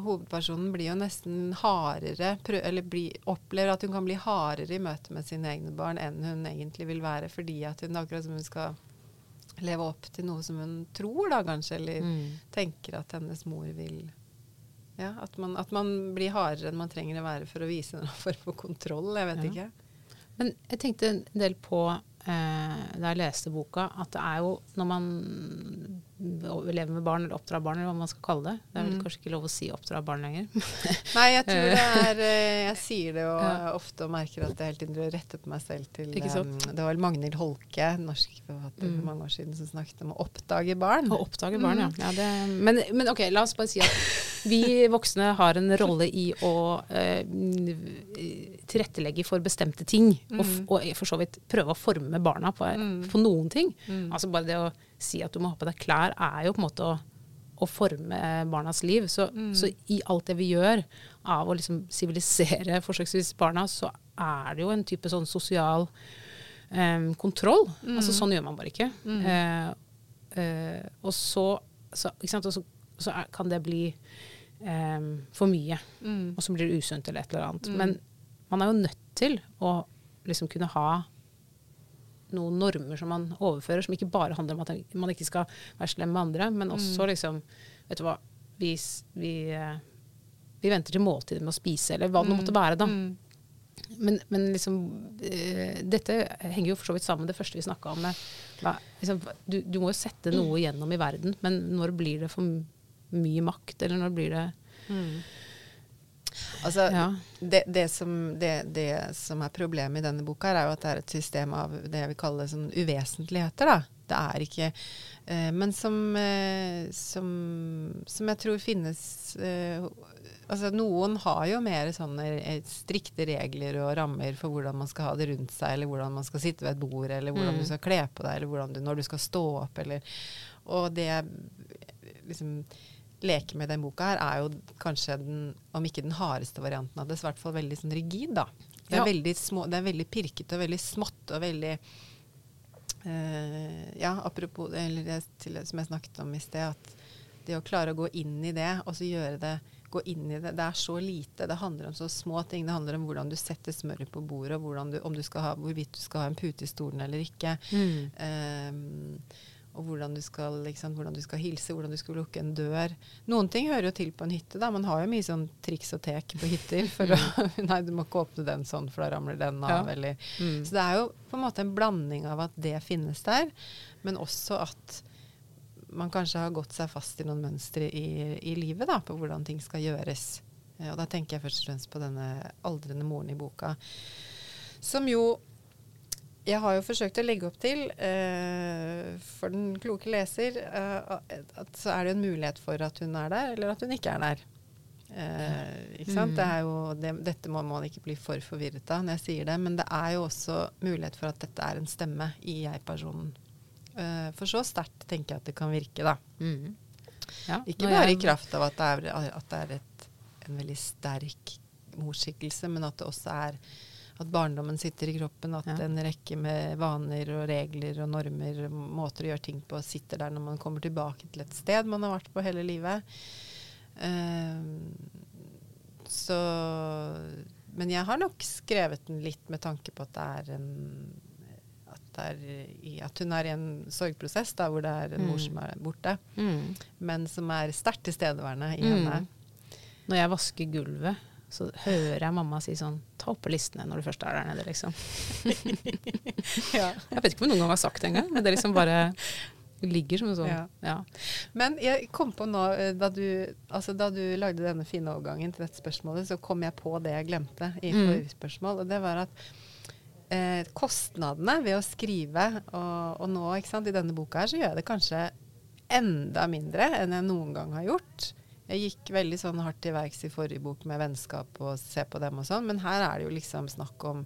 hovedpersonen blir jo nesten hardere prø Eller bli, opplever at hun kan bli hardere i møte med sine egne barn enn hun egentlig vil være, fordi at hun akkurat som hun skal leve opp til noe som hun tror, da kanskje, eller Mm. tenker at hennes mor vil Ja, at man, at man blir hardere enn man trenger å være for å vise en (laughs) form for kontroll. Jeg vet Ja. ikke. Men jeg tenkte en del på eh, da jeg leste boka, at det er jo når man lever med barn eller oppdra barn, eller hva man skal kalle det Det er vel Mm. kanskje ikke lov å si oppdra barn lenger. (laughs) Nei, jeg tror det (laughs) er eh, Jeg sier det jo Ja. ofte og merker at jeg hele tiden driver og retter meg selv til eh, Det var Magnhild Holke, norsk forfatter Mm. for mange år siden, som snakket om å oppdage barn. Å oppdage barn, Mm. ja. ja det, men, men ok, la oss bare si at vi voksne har en rolle i å uh, tilrettelegge for bestemte ting. Og, Mm. og for så vidt prøve å forme barna på, Mm. på noen ting. Mm. Altså bare det å si at du må ha på deg klær, er jo på en måte å, å forme barnas liv. Så, Mm. så i alt det vi gjør av å liksom sivilisere (laughs) forsøksvis barna, så er det jo en type sånn sosial um, kontroll. Mm. Altså sånn gjør man bare ikke. Mm. Uh, uh, og så, så? Og så, så er, kan det bli um, for mye, Mm. og så blir det usunt eller et eller annet. Mm. Men man er jo nødt til å liksom kunne ha noen normer som man overfører, som ikke bare handler om at man ikke skal være slem med andre, men også Mm. liksom Vet du hva, vi, vi, eh, vi venter til måltidet med å spise, eller hva det nå måtte være, da. Mm. Men, men liksom eh, Dette henger jo for så vidt sammen med det første vi snakka om. Med, liksom, du, du må jo sette noe igjennom i verden, men når blir det for mye makt, eller når blir det Mm. Altså, Ja. det, det, som, det, det som er problemet i denne boka, er jo at det er et system av det jeg vil kalle sånn uvesentligheter. Da. Det er ikke eh, Men som, eh, som, som jeg tror finnes eh, Altså noen har jo mer sånne eh, strikte regler og rammer for hvordan man skal ha det rundt seg, eller hvordan man skal sitte ved et bord, eller hvordan Mm. du skal kle på deg, eller du, når du skal stå opp, eller Og det jeg liksom leker med den boka her, er jo kanskje den, om ikke den hardeste varianten av det, så i hvert fall veldig sånn rigid, da. Det er, Ja. veldig, små, det er veldig pirkete og veldig smått og veldig eh, Ja, apropos eller det til, som jeg snakket om i sted, at det å klare å gå inn i det og så gjøre det gå inn i det. Det er så lite. Det handler om så små ting. Det handler om hvordan du setter smøret på bordet, og du, om du skal ha, hvorvidt du skal ha en pute i stolen eller ikke. Um, og hvordan du, skal, liksom, hvordan du, skal, hilse, hvordan du skal lukke en dør. Noen ting hører jo til på en hytte. da. Man har jo mye sånn triks og tek på hytter. For å, (laughs) nei, du må ikke åpne den sånn, for da ramler den av. Ja. Eller. Mm. Så det er jo på en måte en blanding av at det finnes der, men også at man kanskje har gått seg fast i noen mønstre i, i livet da, på hvordan ting skal gjøres. Og da tenker jeg først og fremst på denne aldrende moren i boka. Som jo jeg har jo forsøkt å legge opp til, uh, for den kloke leser, uh, at så er det en mulighet for at hun er der, eller at hun ikke er der. Uh, ikke sant? Mm. Det er jo, det, dette må man ikke bli for forvirret av når jeg sier det, men det er jo også mulighet for at dette er en stemme i jeg-personen. Uh, for så sterkt tenker jeg at det kan virke, da. Mm. Ja, Ikke bare jeg... i kraft av at det er, at det er et, en veldig sterk morsskikkelse, men at det også er at barndommen sitter i kroppen, at ja. en rekke med vaner og regler og normer, og måter å gjøre ting på, sitter der når man kommer tilbake til et sted man har vært på hele livet. Uh, så Men jeg har nok skrevet den litt med tanke på at det er en i, at hun er i en sorgprosess da, hvor det er en mm. mor som er borte, mm. men som er sterkt tilstedeværende i mm. henne. Når jeg vasker gulvet, så hører jeg mamma si sånn Ta opp på listene når du først er der nede, liksom. (laughs) ja. Jeg vet ikke om noen gang har sagt det engang, men det liksom bare ligger som en sånn ja. ja. Men jeg kom på nå, eh, da du, altså da du lagde denne fine overgangen til dette spørsmålet, så kom jeg på det jeg glemte i mm. forrige spørsmål, og det var at eh, kostnadene ved å skrive, og, og nå sant, i denne boka her, så gjør jeg det kanskje enda mindre enn jeg noen gang har gjort. Jeg gikk veldig sånn hardt til verks i forrige bok med vennskap og se på dem og sånn, men her er det jo liksom snakk om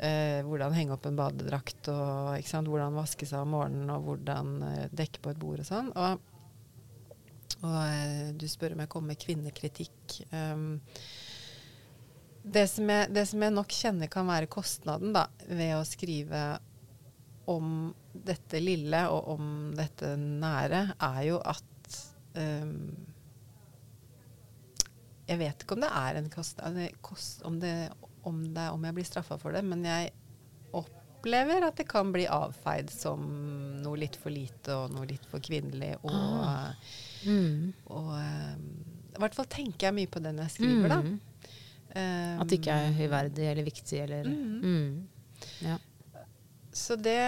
eh, hvordan henge opp en badedrakt, og hvordan vaske seg om morgenen, og hvordan eh, dekke på et bord og sånn. Og, og eh, du spør om jeg kommer med kvinnekritikk. Um, det som, jeg, det som, jeg, nok kjenner kan være kostnaden da, ved å skrive om dette lille og om dette nære, er jo at um, Jeg vet ikke om det er en kast, kost, om, det, om, det, om, jeg blir straffa for det, men jeg opplever at det kan bli avfeid som noe litt for lite og noe litt for kvinnelig. Og, ah. mm. og um, i hvert fall tenker jeg mye på det når jeg skriver, mm. da. Um, At det ikke er høyverdig eller viktig eller mm. Mm. Ja. Så det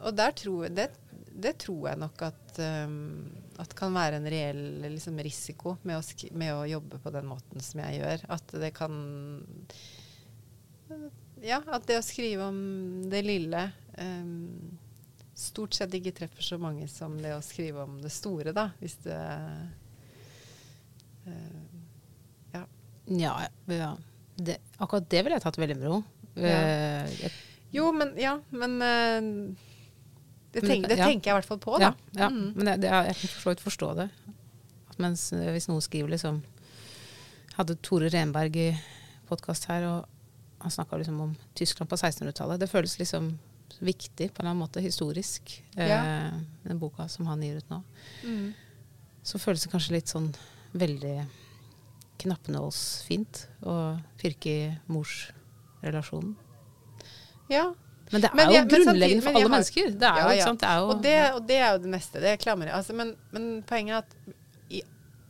Og der tror jeg det, det tror jeg nok at, um, at kan være en reell liksom, risiko med å, med å, jobbe på den måten som jeg gjør. At det kan Ja, at det å skrive om det lille um, stort sett ikke treffer så mange som det å skrive om det store, da. Hvis det uh, ja, ja. Det, akkurat det ville jeg tatt veldig med ro. Ja. Uh, jo, men Ja, men uh, det, tenk, det ja. tenker jeg i hvert fall på, da. Ja, ja. Mm. men det, jeg kan for forstå det. Mens uh, hvis noen skriver liksom Hadde Tore Renberg i podkast her, og han snakka liksom om Tyskland på 1600-tallet. Det føles liksom viktig på en eller annen måte, historisk, den boka som han gir ut nå. Mm. Så føles det kanskje litt sånn veldig knappenålsfint å pirke i morsrelasjonen. Ja. Men det er men, jo ja, grunnleggende for alle har, mennesker. Det er ja, jo, det er jo, og, det, og, det, er jo det neste. Det klamrer jeg. Altså, men, men, poenget er at i,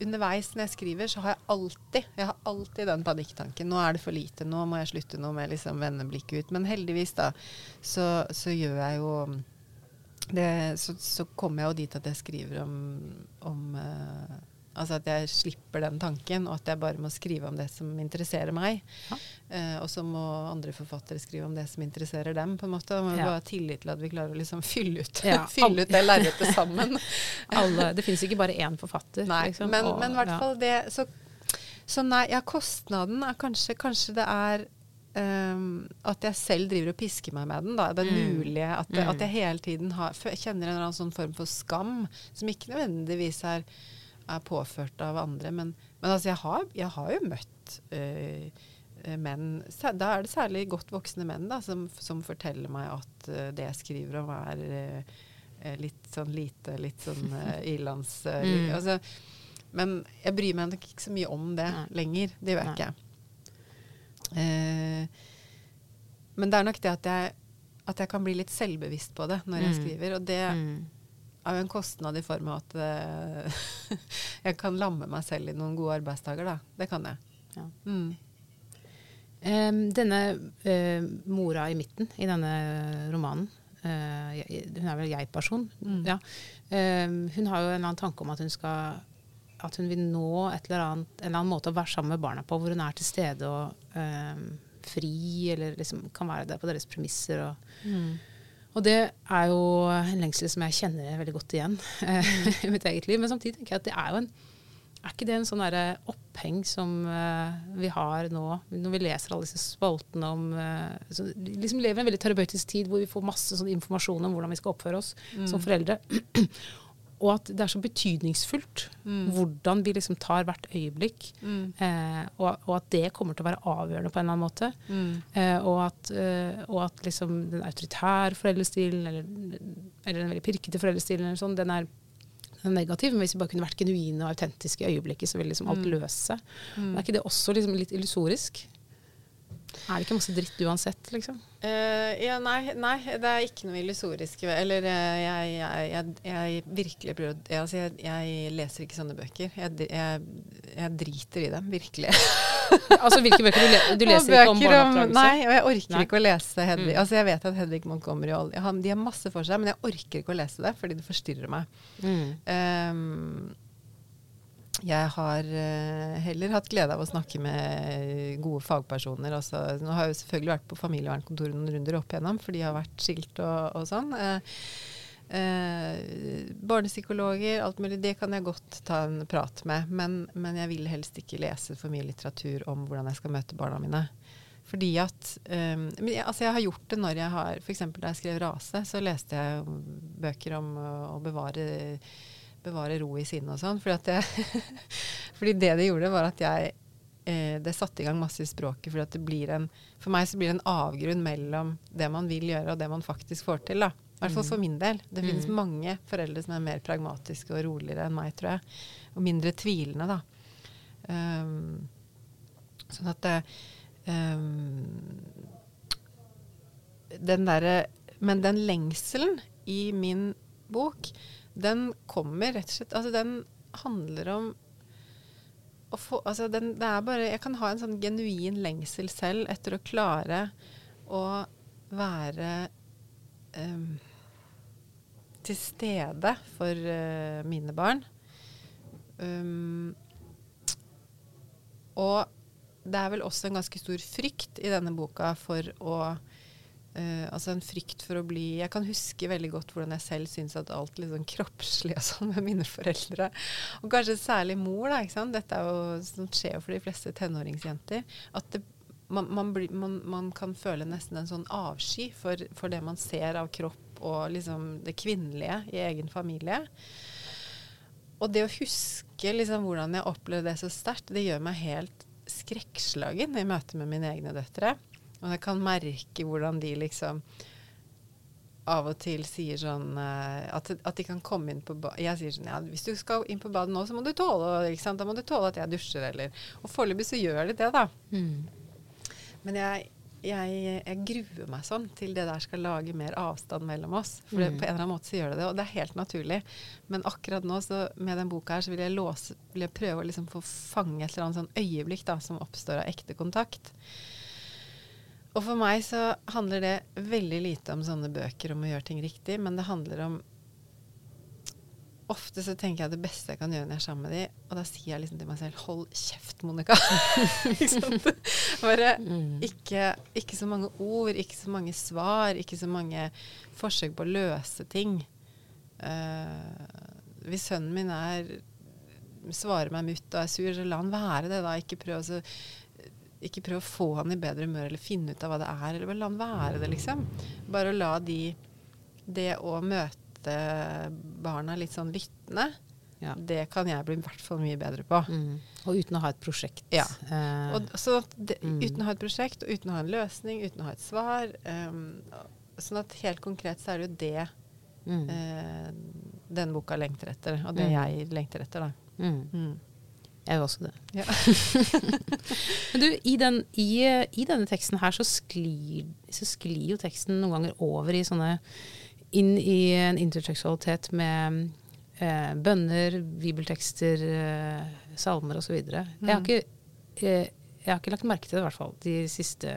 underveis når jeg skriver, så har jeg alltid jeg har alltid den panikktanken. Nå er det for lite. Nå må jeg slutte nå med liksom vende blikket ut. Men heldigvis, da, så, så gjør jeg jo det, så, så kommer jeg jo dit at jeg skriver om, om uh, Altså at jeg slipper den tanken, og at jeg bare må skrive om det som interesserer meg. Ja. Eh, og så må andre forfattere skrive om det som interesserer dem. på en måte. Og ja. bare ha tillit til at vi klarer å liksom fylle ut, ja. (laughs) fylle ut det lerretet sammen. (laughs) Alle, det finnes ikke bare én forfatter. Nei, liksom. men, og, men i hvert fall det så, så, nei, ja, kostnaden er kanskje, kanskje det er Um, at jeg selv driver og pisker meg med den. Da. Er mm. mulig at, mm. at, jeg hele tiden har, kjenner en eller annen sånn form for skam, som ikke nødvendigvis er er påført av andre. Men, men altså, jeg har, jeg har, jo møtt øh, menn Da er det særlig godt voksne menn da, som, som forteller meg at øh, det jeg skriver om, er øh, litt sånn lite, litt sånn (laughs) ilands... Mm. altså, Men jeg bryr meg nok ikke så mye om det Nei. lenger. Det gjør jeg Nei. ikke. Eh, men det er nok det at jeg, at jeg kan bli litt selvbevisst på det når jeg Mm. skriver. Og det Mm. Er jo en kostnad i form av at uh, (laughs) jeg kan lamme meg selv i noen gode arbeidsdager, da. Det kan jeg. Ja. Mm. Um, denne uh, mora i midten i denne romanen, uh, hun er vel jeg-person, Mm. ja. um, hun har jo en eller annen tanke om at hun skal at hun vil nå et eller annet, en eller annen måte å være sammen med barna på, hvor hun er til stede og um, fri, eller liksom kan være der på deres premisser. Og, Mm. Og det er jo en lengsel som jeg kjenner veldig godt igjen eh, (laughs) i mitt eget liv. Men samtidig tenker jeg at det er jo en Er ikke det en sånn oppheng som uh, vi har nå, når vi leser alle disse spaltene om uh, så Vi liksom lever i en veldig terapeutisk tid hvor vi får masse sånn informasjon om hvordan vi skal oppføre oss som foreldre. (clears throat) Og at det er så betydningsfullt Mm. hvordan vi liksom tar hvert øyeblikk. Mm. Eh, og, og at det kommer til å være avgjørende på en eller annen måte. Mm. Eh, og at, eh, og at liksom den autoritære foreldrestilen, eller, eller den veldig pirkete foreldrestilen, eller sånn, den er, den er negativ. Men hvis vi bare kunne vært genuine og autentiske i øyeblikket, så ville liksom alt Mm. løse seg. Mm. Men er ikke det også liksom litt illusorisk? Er det ikke masse dritt uansett, liksom? Eh, ja, nei, nei, det er ikke noe illusorisk. Eller eh, jeg, jeg, jeg, jeg virkelig prøver jeg, altså, jeg, leser ikke sånne bøker. Jeg, driter i dem, virkelig. (laughs) Altså, hvilke bøker du, le du leser leser ikke om barneoppdragelse? Nei, og jeg orker Nei. ikke å lese Hedvig. Mm. Altså, jeg vet at Hedvig Montgomery og De har masse for seg, men jeg orker ikke å lese det fordi det forstyrrer meg. Mm. Ehm, jeg har eh, heller hatt glede av å snakke med gode fagpersoner. Altså, Nå har jeg jo selvfølgelig vært på familievernkontoret noen runder opp igjennom, for de har vært skilt og, og sånn. Eh, eh, barnepsykologer, alt mulig, det kan jeg godt ta en prat med. Men, men jeg vil helst ikke lese for mye litteratur om hvordan jeg skal møte barna mine. Fordi at um, jeg, altså jeg har gjort det når jeg har F.eks. da jeg skrev 'Rase', så leste jeg bøker om å, å bevare, bevare ro i sinnet og sånn. Fordi, (laughs) fordi det det gjorde, var at jeg eh, Det satte i gang masse i språket. Fordi at det blir en, for meg så blir det en avgrunn mellom det man vil gjøre, og det man faktisk får til. da. I hvert fall for min del. Det finnes Mm. mange foreldre som er mer pragmatiske og roligere enn meg, tror jeg. Og mindre tvilende, da. Um, sånn at det um, Den derre Men den lengselen i min bok, den kommer rett og slett Altså, den handler om å få Altså, den, det er bare Jeg kan ha en sånn genuin lengsel selv etter å klare å være um, til stede for uh, mine barn. Um, og det er vel også en ganske stor frykt i denne boka for å eh, altså en frykt for å bli Jeg kan huske veldig godt hvordan jeg selv syns at alt sånn kroppslig og sånn med mine foreldre, og kanskje særlig mor, da, ikke sant. Dette er jo, sånt skjer jo for de fleste tenåringsjenter. At det, man, man, blir- man, man kan føle nesten en sånn avsky for, for det man ser av kropp og liksom det kvinnelige i egen familie. Og det å huske liksom hvordan jeg opplevde det så sterkt, det gjør meg helt skrekkslagen i møte med mine egne døtre. Og jeg kan merke hvordan de liksom av og til sier sånn eh, at, at de kan komme inn på badet Jeg sier sånn ja, hvis du skal inn på badet nå, så må du tåle ikke sant? Da må du tåle at jeg dusjer, eller Og foreløpig så gjør de det, da. Mm. Men jeg, jeg, jeg gruer meg sånn til det der skal lage mer avstand mellom oss. For det, Mm. på en eller annen måte så gjør det det, og det er helt naturlig. Men akkurat nå, så med den boka her, så vil jeg, låse, vil jeg prøve å liksom få fange et eller annet sånn øyeblikk da, som oppstår av ekte kontakt. Og for meg så handler det veldig lite om sånne bøker om å gjøre ting riktig, men det handler om Ofte så tenker jeg det beste jeg kan gjøre når jeg er sammen med de, og da sier jeg liksom til meg selv Hold kjeft, Monica. Sant? (laughs) Bare Mm. ikke, ikke så mange ord, ikke så mange svar, ikke så mange forsøk på å løse ting. Uh, hvis sønnen min er svarer meg mutt og er sur, så la han være det, da. Ikke prøv, å ikke prøv å få han i bedre humør, eller finne ut av hva det er, eller bare la han være det, liksom. Bare å la de Det å møte barna litt sånn lyttende, Ja. det kan jeg bli i hvert fall mye bedre på. Mm. Og uten å ha et prosjekt. Ja. Eh, Og sånn at det, Mm. Uten å ha et prosjekt, og uten å ha en løsning, uten å ha et svar. Um, sånn at helt konkret så er det jo det mm. eh, den boka lengter etter, og det Mm. jeg lengter etter. da. Jeg gjør også det. Ja. (laughs) Men du, i, den, i, i denne teksten her så sklir, så sklir jo teksten noen ganger over i sånne Inn i en interseksualitet med eh, bønner, bibeltekster, eh, salmer osv. Jeg, har Mm. ikke, eh, jeg har ikke lagt merke til det, i hvert fall, de siste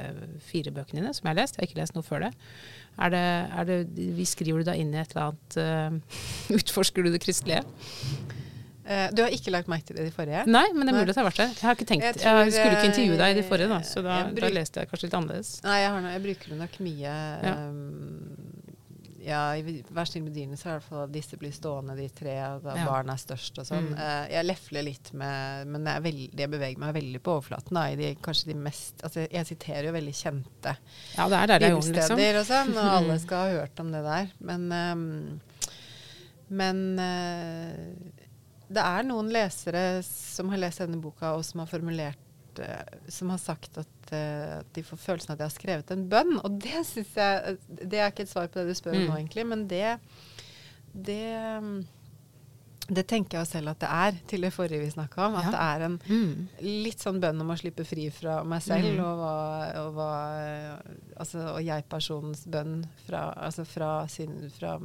fire bøkene dine som jeg har lest. Jeg har ikke lest noe før det. Er det, er det vi skriver du da inn i et eller annet eh, (laughs) Utforsker du det kristelige? Eh, du har ikke lagt merke til det i de forrige? Nei, men det er mulig at det har vært det. Jeg har ikke tenkt, Jeg jeg, skulle ikke intervjue deg i de eh, forrige, da, så da, bruk, da leste jeg kanskje litt annerledes. Nei, jeg, har, jeg bruker det nok mye Ja. um, ja, I dyrene så er det i hvert fall at disse blir stående, de tre, og da Ja. barn er størst og sånn. Mm. Uh, jeg lefler litt med Men jeg, veldig, jeg beveger meg veldig på overflaten. Da, i de, kanskje de mest Altså, jeg siterer jo veldig kjente Ja, det er der det er jorden, liksom. og sånn, og alle (laughs) skal ha hørt om det der. Men, um, men eh, det er noen lesere som har lest denne boka, og som har formulert eh, Som har sagt at, eh, at de får følelsen av at de har skrevet en bønn. Og det syns jeg Det er ikke et svar på det du spør om Mm. nå, egentlig, men det det, um, det tenker jeg selv at det er, til det forrige vi snakka om. At Ja. det er en Mm. litt sånn bønn om å slippe fri fra meg selv, mm. og, hva, og, hva, altså, og jeg-personens bønn fra, altså fra, sin, fra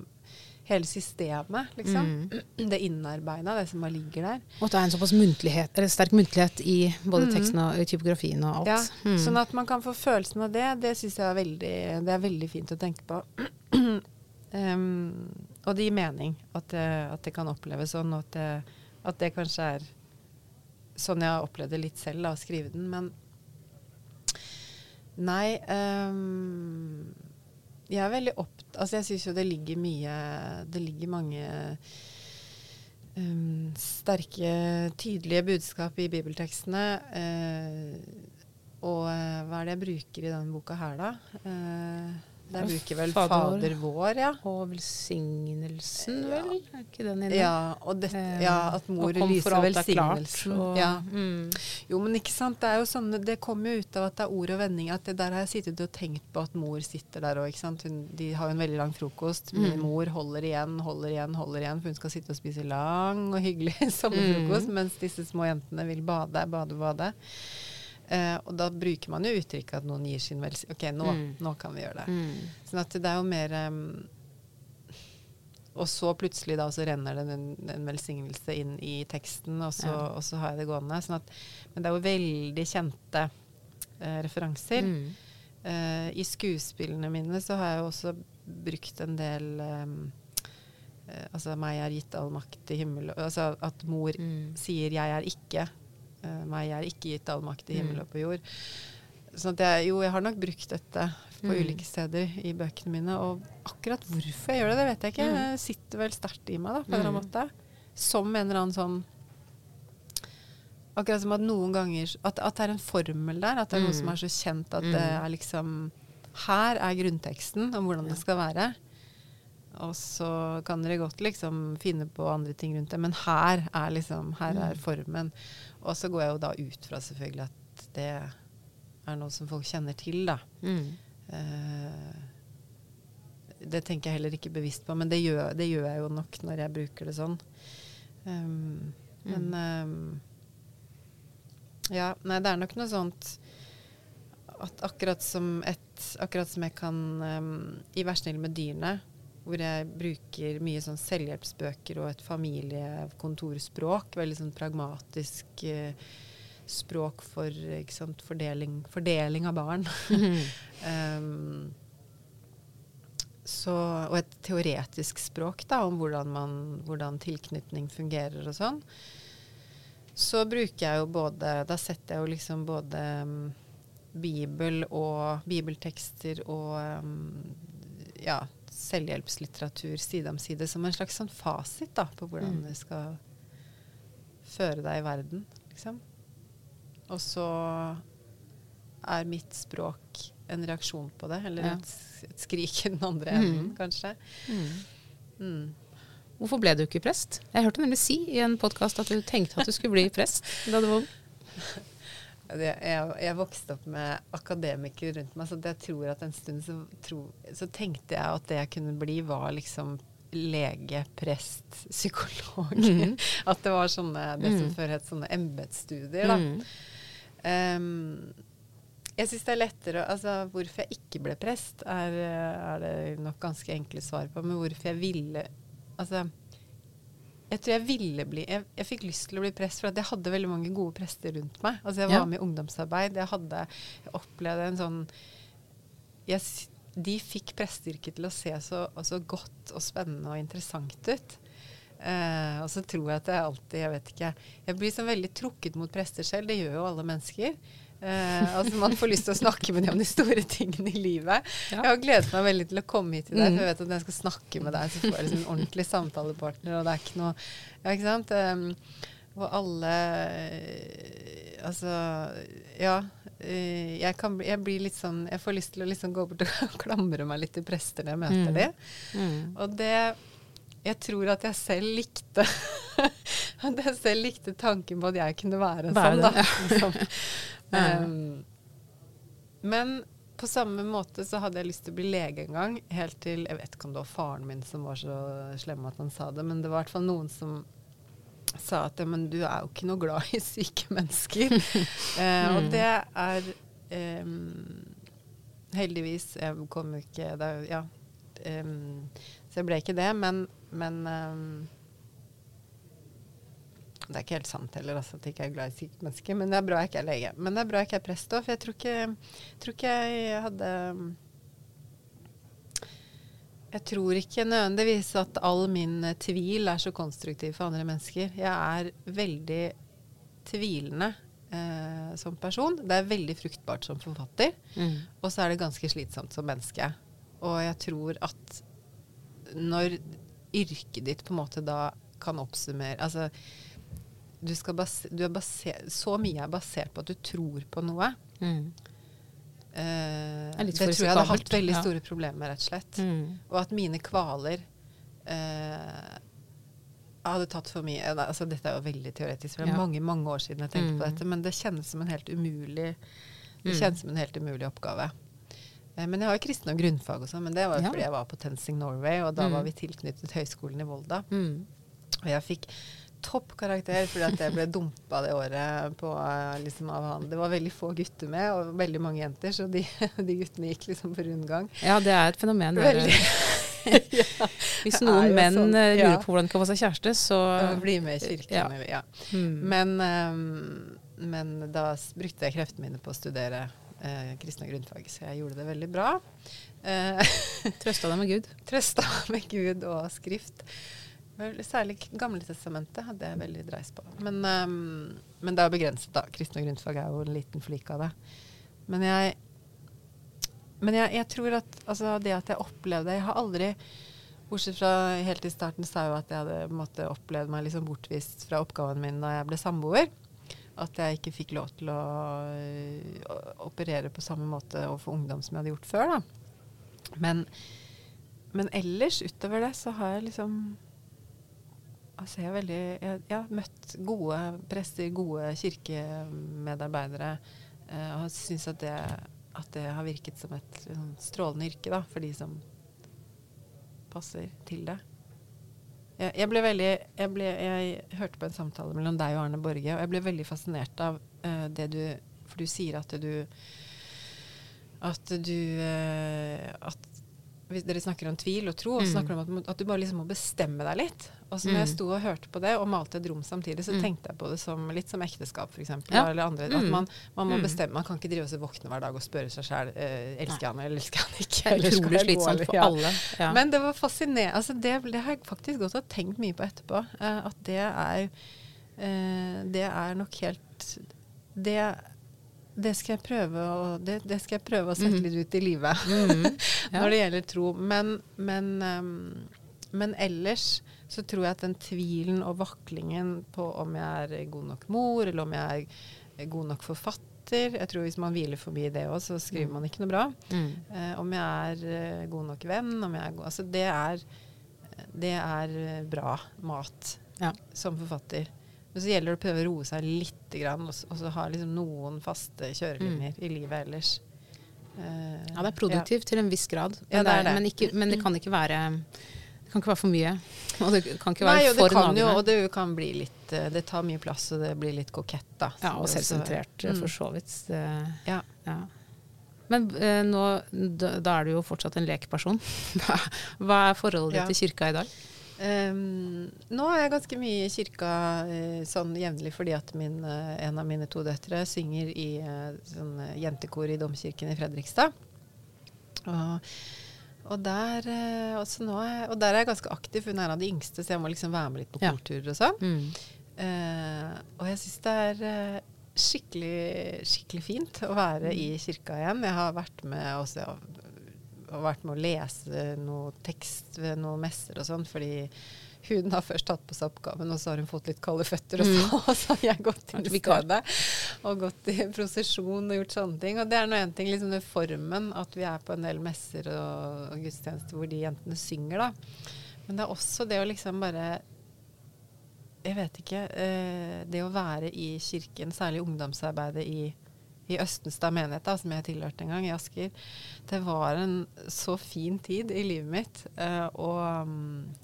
hele systemet, liksom. Mm. (clears throat) Det innarbeida, det som bare ligger der. Og at det er en såpass muntlighet, eller sterk muntlighet i både Mhm. teksten og typografien og alt. Ja, Mm. Sånn at man kan få følelsen av det, det syns jeg er veldig, det er veldig fint å tenke på. (clears throat) um, og det gir mening at det, at det kan oppleves sånn, og at det, at det kanskje er sånn jeg har opplevd det litt selv, da, å skrive den. Men nei em, Jeg er veldig opptatt Altså, jeg syns jo det ligger mye Det ligger mange um, sterke, tydelige budskap i bibeltekstene. Uh, og eh, hva er det jeg bruker i denne boka her, da? Eh, der bruker vel Fader. Fader vår, ja. Og velsignelsen, vel? Er ikke den inne? Ja, og det, Eh, ja, at mor lyser er velsignelsen. og- Ja. Mm. Jo, men ikke sant. Det er jo sånne, det kommer jo ut av at det er ord og vendinger. At det der har jeg sittet og tenkt på at mor sitter der òg, de har jo en veldig lang frokost. Min Mm. mor holder igjen, holder igjen, holder igjen. For hun skal sitte og spise lang og hyggelig (laughs) Mm. sommerfrokost. Mens disse små jentene vil bade, bade, bade. Eh, og da bruker man jo uttrykket at noen gir sin velsignelse. Ok, nå, Mm. nå kan vi gjøre det. Mm. Sånn at det er jo mer um, Og så plutselig da så renner det en, en velsignelse inn i teksten, og så, Ja. og så har jeg det gående. Sånn at, men det er jo veldig kjente eh, referanser. Mm. Eh, I skuespillene mine så har jeg jo også brukt en del um, Altså 'meg er gitt all makt i himmel' Altså at mor Mm. sier 'jeg er ikke'. Eh, 'Meg er ikke gitt all makt i himmel Mm. og på jord'. Sånn at jeg, jo, jeg har nok brukt dette på Mm. ulike steder i bøkene mine. Og akkurat hvorfor jeg gjør det, det vet jeg ikke. Mm. Det sitter vel sterkt i meg da, på en eller annen Mm. måte. Som en eller annen sånn Akkurat som at noen ganger At, at det er en formel der. At det er noe som er så kjent at det er liksom Her er grunnteksten om hvordan det skal være. Og så kan dere godt liksom finne på andre ting rundt det, men her er liksom Her er Mm. formen. Og så går jeg jo da ut fra selvfølgelig at det er noe som folk kjenner til, da. Mm. Uh, det tenker jeg heller ikke bevisst på, men det gjør, det gjør jeg jo nok når jeg bruker det sånn. Um, men um, Ja, nei, det er nok noe sånt at akkurat som et Akkurat som jeg kan um, I 'Vær snill med dyrene', hvor jeg bruker mye sånn selvhjelpsbøker og et familiekontorspråk, veldig sånn pragmatisk eh, språk for sant, fordeling, fordeling av barn. (laughs) Um, så, og et teoretisk språk da, om hvordan, man, hvordan tilknytning fungerer og sånn. Så bruker jeg jo både Da setter jeg jo liksom både um, bibel og bibeltekster og um, ja, selvhjelpslitteratur side om side som en slags sånn fasit da, på hvordan Mm. det skal føre deg i verden, liksom. Og så er mitt språk en reaksjon på det, eller Ja. et, et skrik i den andre Mm. enden, kanskje. Mm. Mm. Hvorfor ble du ikke prest? Jeg hørte nemlig si i en podkast at du tenkte at du skulle bli prest da du var ung. (laughs) Jeg, jeg vokste opp med akademikere rundt meg, så jeg tror at en stund så, tro, så tenkte jeg at det jeg kunne bli, var liksom lege, prest, psykolog. Mm. (laughs) At det var sånne, det som Mm. før het sånne embetsstudier, da. Mm. Um, jeg syns det er lettere Altså, hvorfor jeg ikke ble prest, er, er det nok ganske enkle svar på. Men hvorfor jeg ville Altså, jeg tror jeg ville bli jeg, jeg fikk lyst til å bli prest for jeg hadde veldig mange gode prester rundt meg. Altså, jeg var Ja. med i ungdomsarbeid. Jeg hadde Jeg opplevde en sånn jeg, De fikk presteyrket til å se så, så godt og spennende og interessant ut. Eh, og så tror jeg at jeg alltid Jeg vet ikke Jeg blir sånn veldig trukket mot prester selv. Det gjør jo alle mennesker. Eh, altså Man får lyst til å snakke med dem om de store tingene i livet. Ja. Jeg har gledet meg veldig til å komme hit til deg, Mm. for jeg vet at når jeg skal snakke med deg, så får jeg liksom en ordentlig samtalepartner, og det er ikke noe Ja, ikke sant? Um, og alle eh, Altså Ja. eh, jeg, kan, jeg blir litt sånn Jeg får lyst til å liksom gå bort (laughs) og klamre meg litt til prester når jeg møter Mm. dem. Mm. Og det Jeg tror at jeg selv likte (laughs) At jeg selv likte tanken på at jeg kunne være Være sånn, da. (laughs) Liksom. Um, men på samme måte så hadde jeg lyst til å bli lege en gang. Helt til Jeg vet ikke om det var faren min som var så slem at han sa det, men det var i hvert fall noen som sa at men du er jo ikke noe glad i syke mennesker. (laughs) eh, og Mm. det er em, Heldigvis Jeg kom jo ikke er- Ja. em, så jeg ble ikke det, men, men em, det er ikke helt sant heller, altså, at jeg ikke er glad i sykt menneske. Men det er bra jeg ikke er lege. Men det er bra jeg ikke er prest òg, for jeg tror ikke, tror ikke jeg hadde Jeg tror ikke nødvendigvis at all min tvil er så konstruktiv for andre mennesker. Jeg er veldig tvilende eh, som person. Det er veldig fruktbart som forfatter. Mm. Og så er det ganske slitsomt som menneske. Og jeg tror at når yrket ditt på en måte da kan oppsummere Altså, du du er basert, så mye er basert på at du tror på noe. Mm. Eh, det tror jeg hadde hatt veldig ja. store problemer med, rett og slett. Mm. Og at mine kvaler eh, hadde tatt for mye altså Dette er jo veldig teoretisk, for det er Ja. mange mange år siden jeg tenkte på Mm. dette, men det kjennes som en helt umulig Det Mm. kjennes som en helt umulig oppgave. Eh, men jeg har jo kristne og grunnfag og sånn, men det var jo Ja. fordi jeg var på Tensing Norway, og da Mm. var vi tilknyttet Høgskolen i Volda. Mm. Og jeg fikk topp karakter fordi at jeg ble dumpa det året på, eh, liksom, av han. Det var veldig få gutter med, og veldig mange jenter, så de, (laughs) de guttene gikk liksom på rundgang. Ja, det er et fenomen. Veldig. (laughs) ja. Hvis noen menn sånn, ja. lurer på hvordan de kan få seg kjæreste, så Bli med i kirken. Ja. Mm. Men, um, men da brukte jeg kreftene mine på å studere eh, kristne grunnfag, så jeg gjorde det veldig bra. Eh, (laughs) Trøsta deg med Gud. Trøsta med Gud og skrift. Særlig Gamletestamentet Gamle testamentet hadde jeg veldig dreis på. Men, um, men det er jo begrenset, da. Kristne grunnfag er jo en liten flik av det. Men jeg men jeg, jeg tror at altså, det at jeg opplevde Jeg har aldri Bortsett fra helt i starten sa jeg jo at jeg hadde måtte, opplevd meg liksom bortvist fra oppgaven min da jeg ble samboer. At jeg ikke fikk lov til å, øh, å operere på samme måte overfor ungdom som jeg hadde gjort før. Da. Men, men ellers, utover det, så har jeg liksom Altså jeg, veldig, jeg, jeg har møtt gode prester, gode kirkemedarbeidere. eh, og syns at, det- at det har virket som et liksom, strålende yrke da, for de som passer til det. Jeg, jeg ble veldig ble, jeg hørte på en samtale mellom deg og Arne Borge, og jeg ble veldig fascinert av eh, det du For du sier at du At du eh, At hvis dere snakker om tvil og tro, og Mm. snakker om at, at du bare liksom må bestemme deg litt. Og så når jeg Mm. sto og hørte på det, og malte et rom samtidig, så Mm. tenkte jeg på det som litt som ekteskap, f.eks. Ja. Eller andre. At Mm. man, man må Mm. bestemme. Man kan ikke drive og våkne hver dag og spørre seg sjæl eh, elsker jeg han eller elsker jeg han ikke. (laughs) Det er Eller utrolig slitsomt for alle. Ja. Men det var fascinerende. Altså det, det har jeg faktisk gått og tenkt mye på etterpå. eh, at det er eh, Det er nok helt Det, det skal jeg prøve å, det, det skal jeg prøve å sette Mhm. litt ut i livet. (laughs) Ja. når det gjelder tro. Men, men, um, men ellers så tror jeg at den tvilen og vaklingen på om jeg er god nok mor, eller om jeg er god nok forfatter Jeg tror hvis man hviler forbi det òg, så skriver Mm. man ikke noe bra. Mm. Eh, om jeg er uh, god nok venn, om jeg er god Altså det er, det er bra mat Ja. som forfatter. Men så gjelder det å prøve å roe seg litt og, og så ha liksom noen faste kjørelinjer i livet ellers. Uh, Ja, det er produktivt til en viss grad. Men, Ja, det det men, ikke, men det kan ikke være Det kan ikke være for mye. (laughs) Og det kan ikke være Nei, for kan nagende. jo, og det kan bli litt eh, Det tar mye plass, og det blir litt kokett, da. ja, og selvsentrert, Mm. for så vidt. Det, Ja. ja. Men eh, nå, da, da er du jo fortsatt en lekperson. Hva, (laughs) hva er forholdet Ja. ditt til kirka i dag? Ehm, nå er jeg ganske mye i kirka uh, sånn jevnlig fordi at min, uh, en av mine to døtre synger i uh, sånn jentekor i Domkirken i Fredrikstad. Og, og, der, jeg- og der er jeg ganske aktiv. Hun er en av de yngste, så jeg må liksom være med litt på korturer og sånn. Mm. Og jeg syns det er skikkelig, skikkelig fint å være i kirka igjen. Jeg har vært med også, og vært med å lese noe tekst ved noen messer og sånn, fordi hun har først tatt på seg oppgaven, og så har hun fått litt kalde føtter, og så, (laughs) og så har jeg gått i stedet og gått i prosesjon og gjort sånne ting. Og det er nå en ting, liksom den formen, at vi er på en del messer og, og gudstjenester hvor de jentene synger, da. Men det er også det å liksom bare jeg vet ikke. Eh, det å være i kirken, særlig ungdomsarbeidet i, i Østenstad menighet, da, som jeg tilhørte en gang, i Asker, det var en så fin tid i livet mitt. Uh, og mm,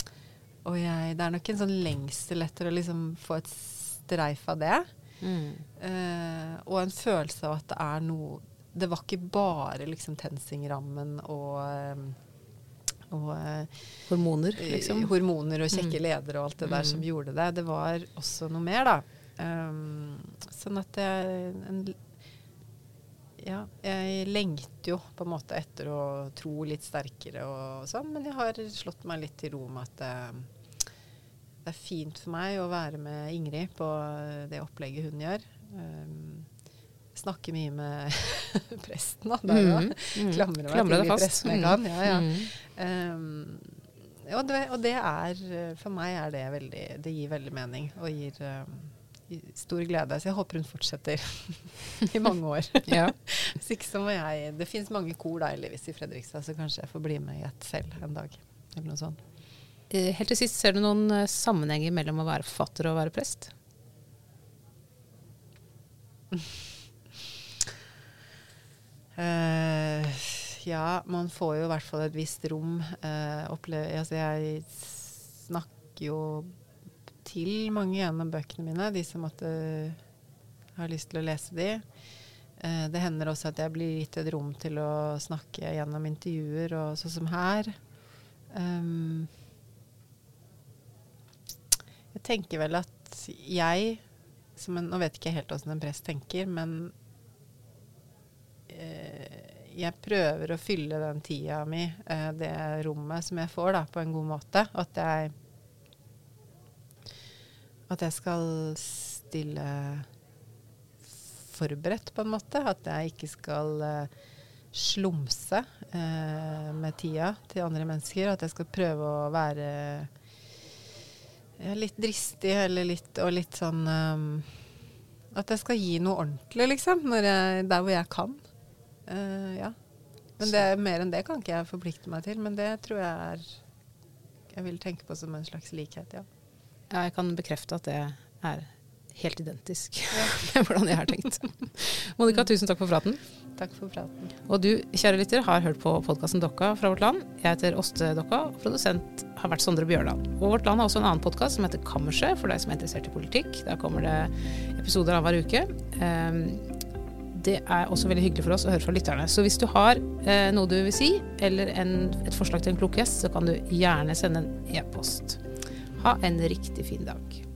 og jeg, det er nok en sånn lengsel etter å liksom få et streif av det. Mm. Uh, og en følelse av at det er noe Det var ikke bare liksom TenSing-rammen og, eh, og Hormoner, liksom. hormoner og kjekke Mm. ledere og alt det der Mm. som gjorde det. Det var også noe mer, da. Um, sånn at det er en, Ja, jeg lengter jo på en måte etter å tro litt sterkere og sånn, men jeg har slått meg litt til ro med at det, det er fint for meg å være med Ingrid på det opplegget hun gjør. Um, snakke mye med (laughs) presten, da. Der, da. Mm. Klamrer Klamre meg Klamre til de prestene jeg kan. Ja, ja. Mm. Um, og, det, og det er For meg er det veldig Det gir veldig mening og gir um, stor glede. Så jeg håper hun fortsetter (laughs) i mange år. (laughs) Ja. Hvis ikke så må jeg Det fins mange kor da heldigvis i Fredrikstad, så kanskje jeg får bli med i et selv en dag. Eller noe sånt. Eh, Helt til sist, ser du noen eh, sammenhenger mellom å være forfatter og å være prest? Uh, (laughs) ja, man får jo i hvert fall et visst rom. Uh, altså jeg snakker jo til mange gjennom bøkene mine, de som måtte ha lyst til å lese de. Eh, det hender også at jeg blir gitt et rom til å snakke gjennom intervjuer, og sånn som her. Um, jeg tenker vel at jeg som en, Nå vet ikke jeg helt åssen en prest tenker, men eh, jeg prøver å fylle den tida mi, eh, det rommet som jeg får, da, på en god måte. At jeg At jeg skal stille forberedt, på en måte. At jeg ikke skal eh, slumse eh, med tida til andre mennesker. At jeg skal prøve å være ja, litt dristig litt, og litt sånn um, At jeg skal gi noe ordentlig, liksom. Jeg, der hvor jeg kan. Uh, ja. Men det, mer enn det kan ikke jeg forplikte meg til. Men det tror jeg er Jeg vil tenke på som en slags likhet, ja. Ja, jeg kan bekrefte at det er helt identisk (laughs) med hvordan jeg har tenkt. Monica, tusen takk for praten. Takk for praten. Og du, kjære lytter, har hørt på podkasten Dokka fra Vårt Land. Jeg heter Åste Dokka, og produsent har vært Sondre Bjørdal. Og Vårt Land har også en annen podkast som heter Kammerset, for deg som er interessert i politikk. Der kommer det episoder av hver uke. Um, det er også veldig hyggelig for oss å høre fra lytterne. Så hvis du har eh, noe du vil si, eller en, et forslag til en klok gjest, så kan du gjerne sende en e-post. Ha en riktig fin dag.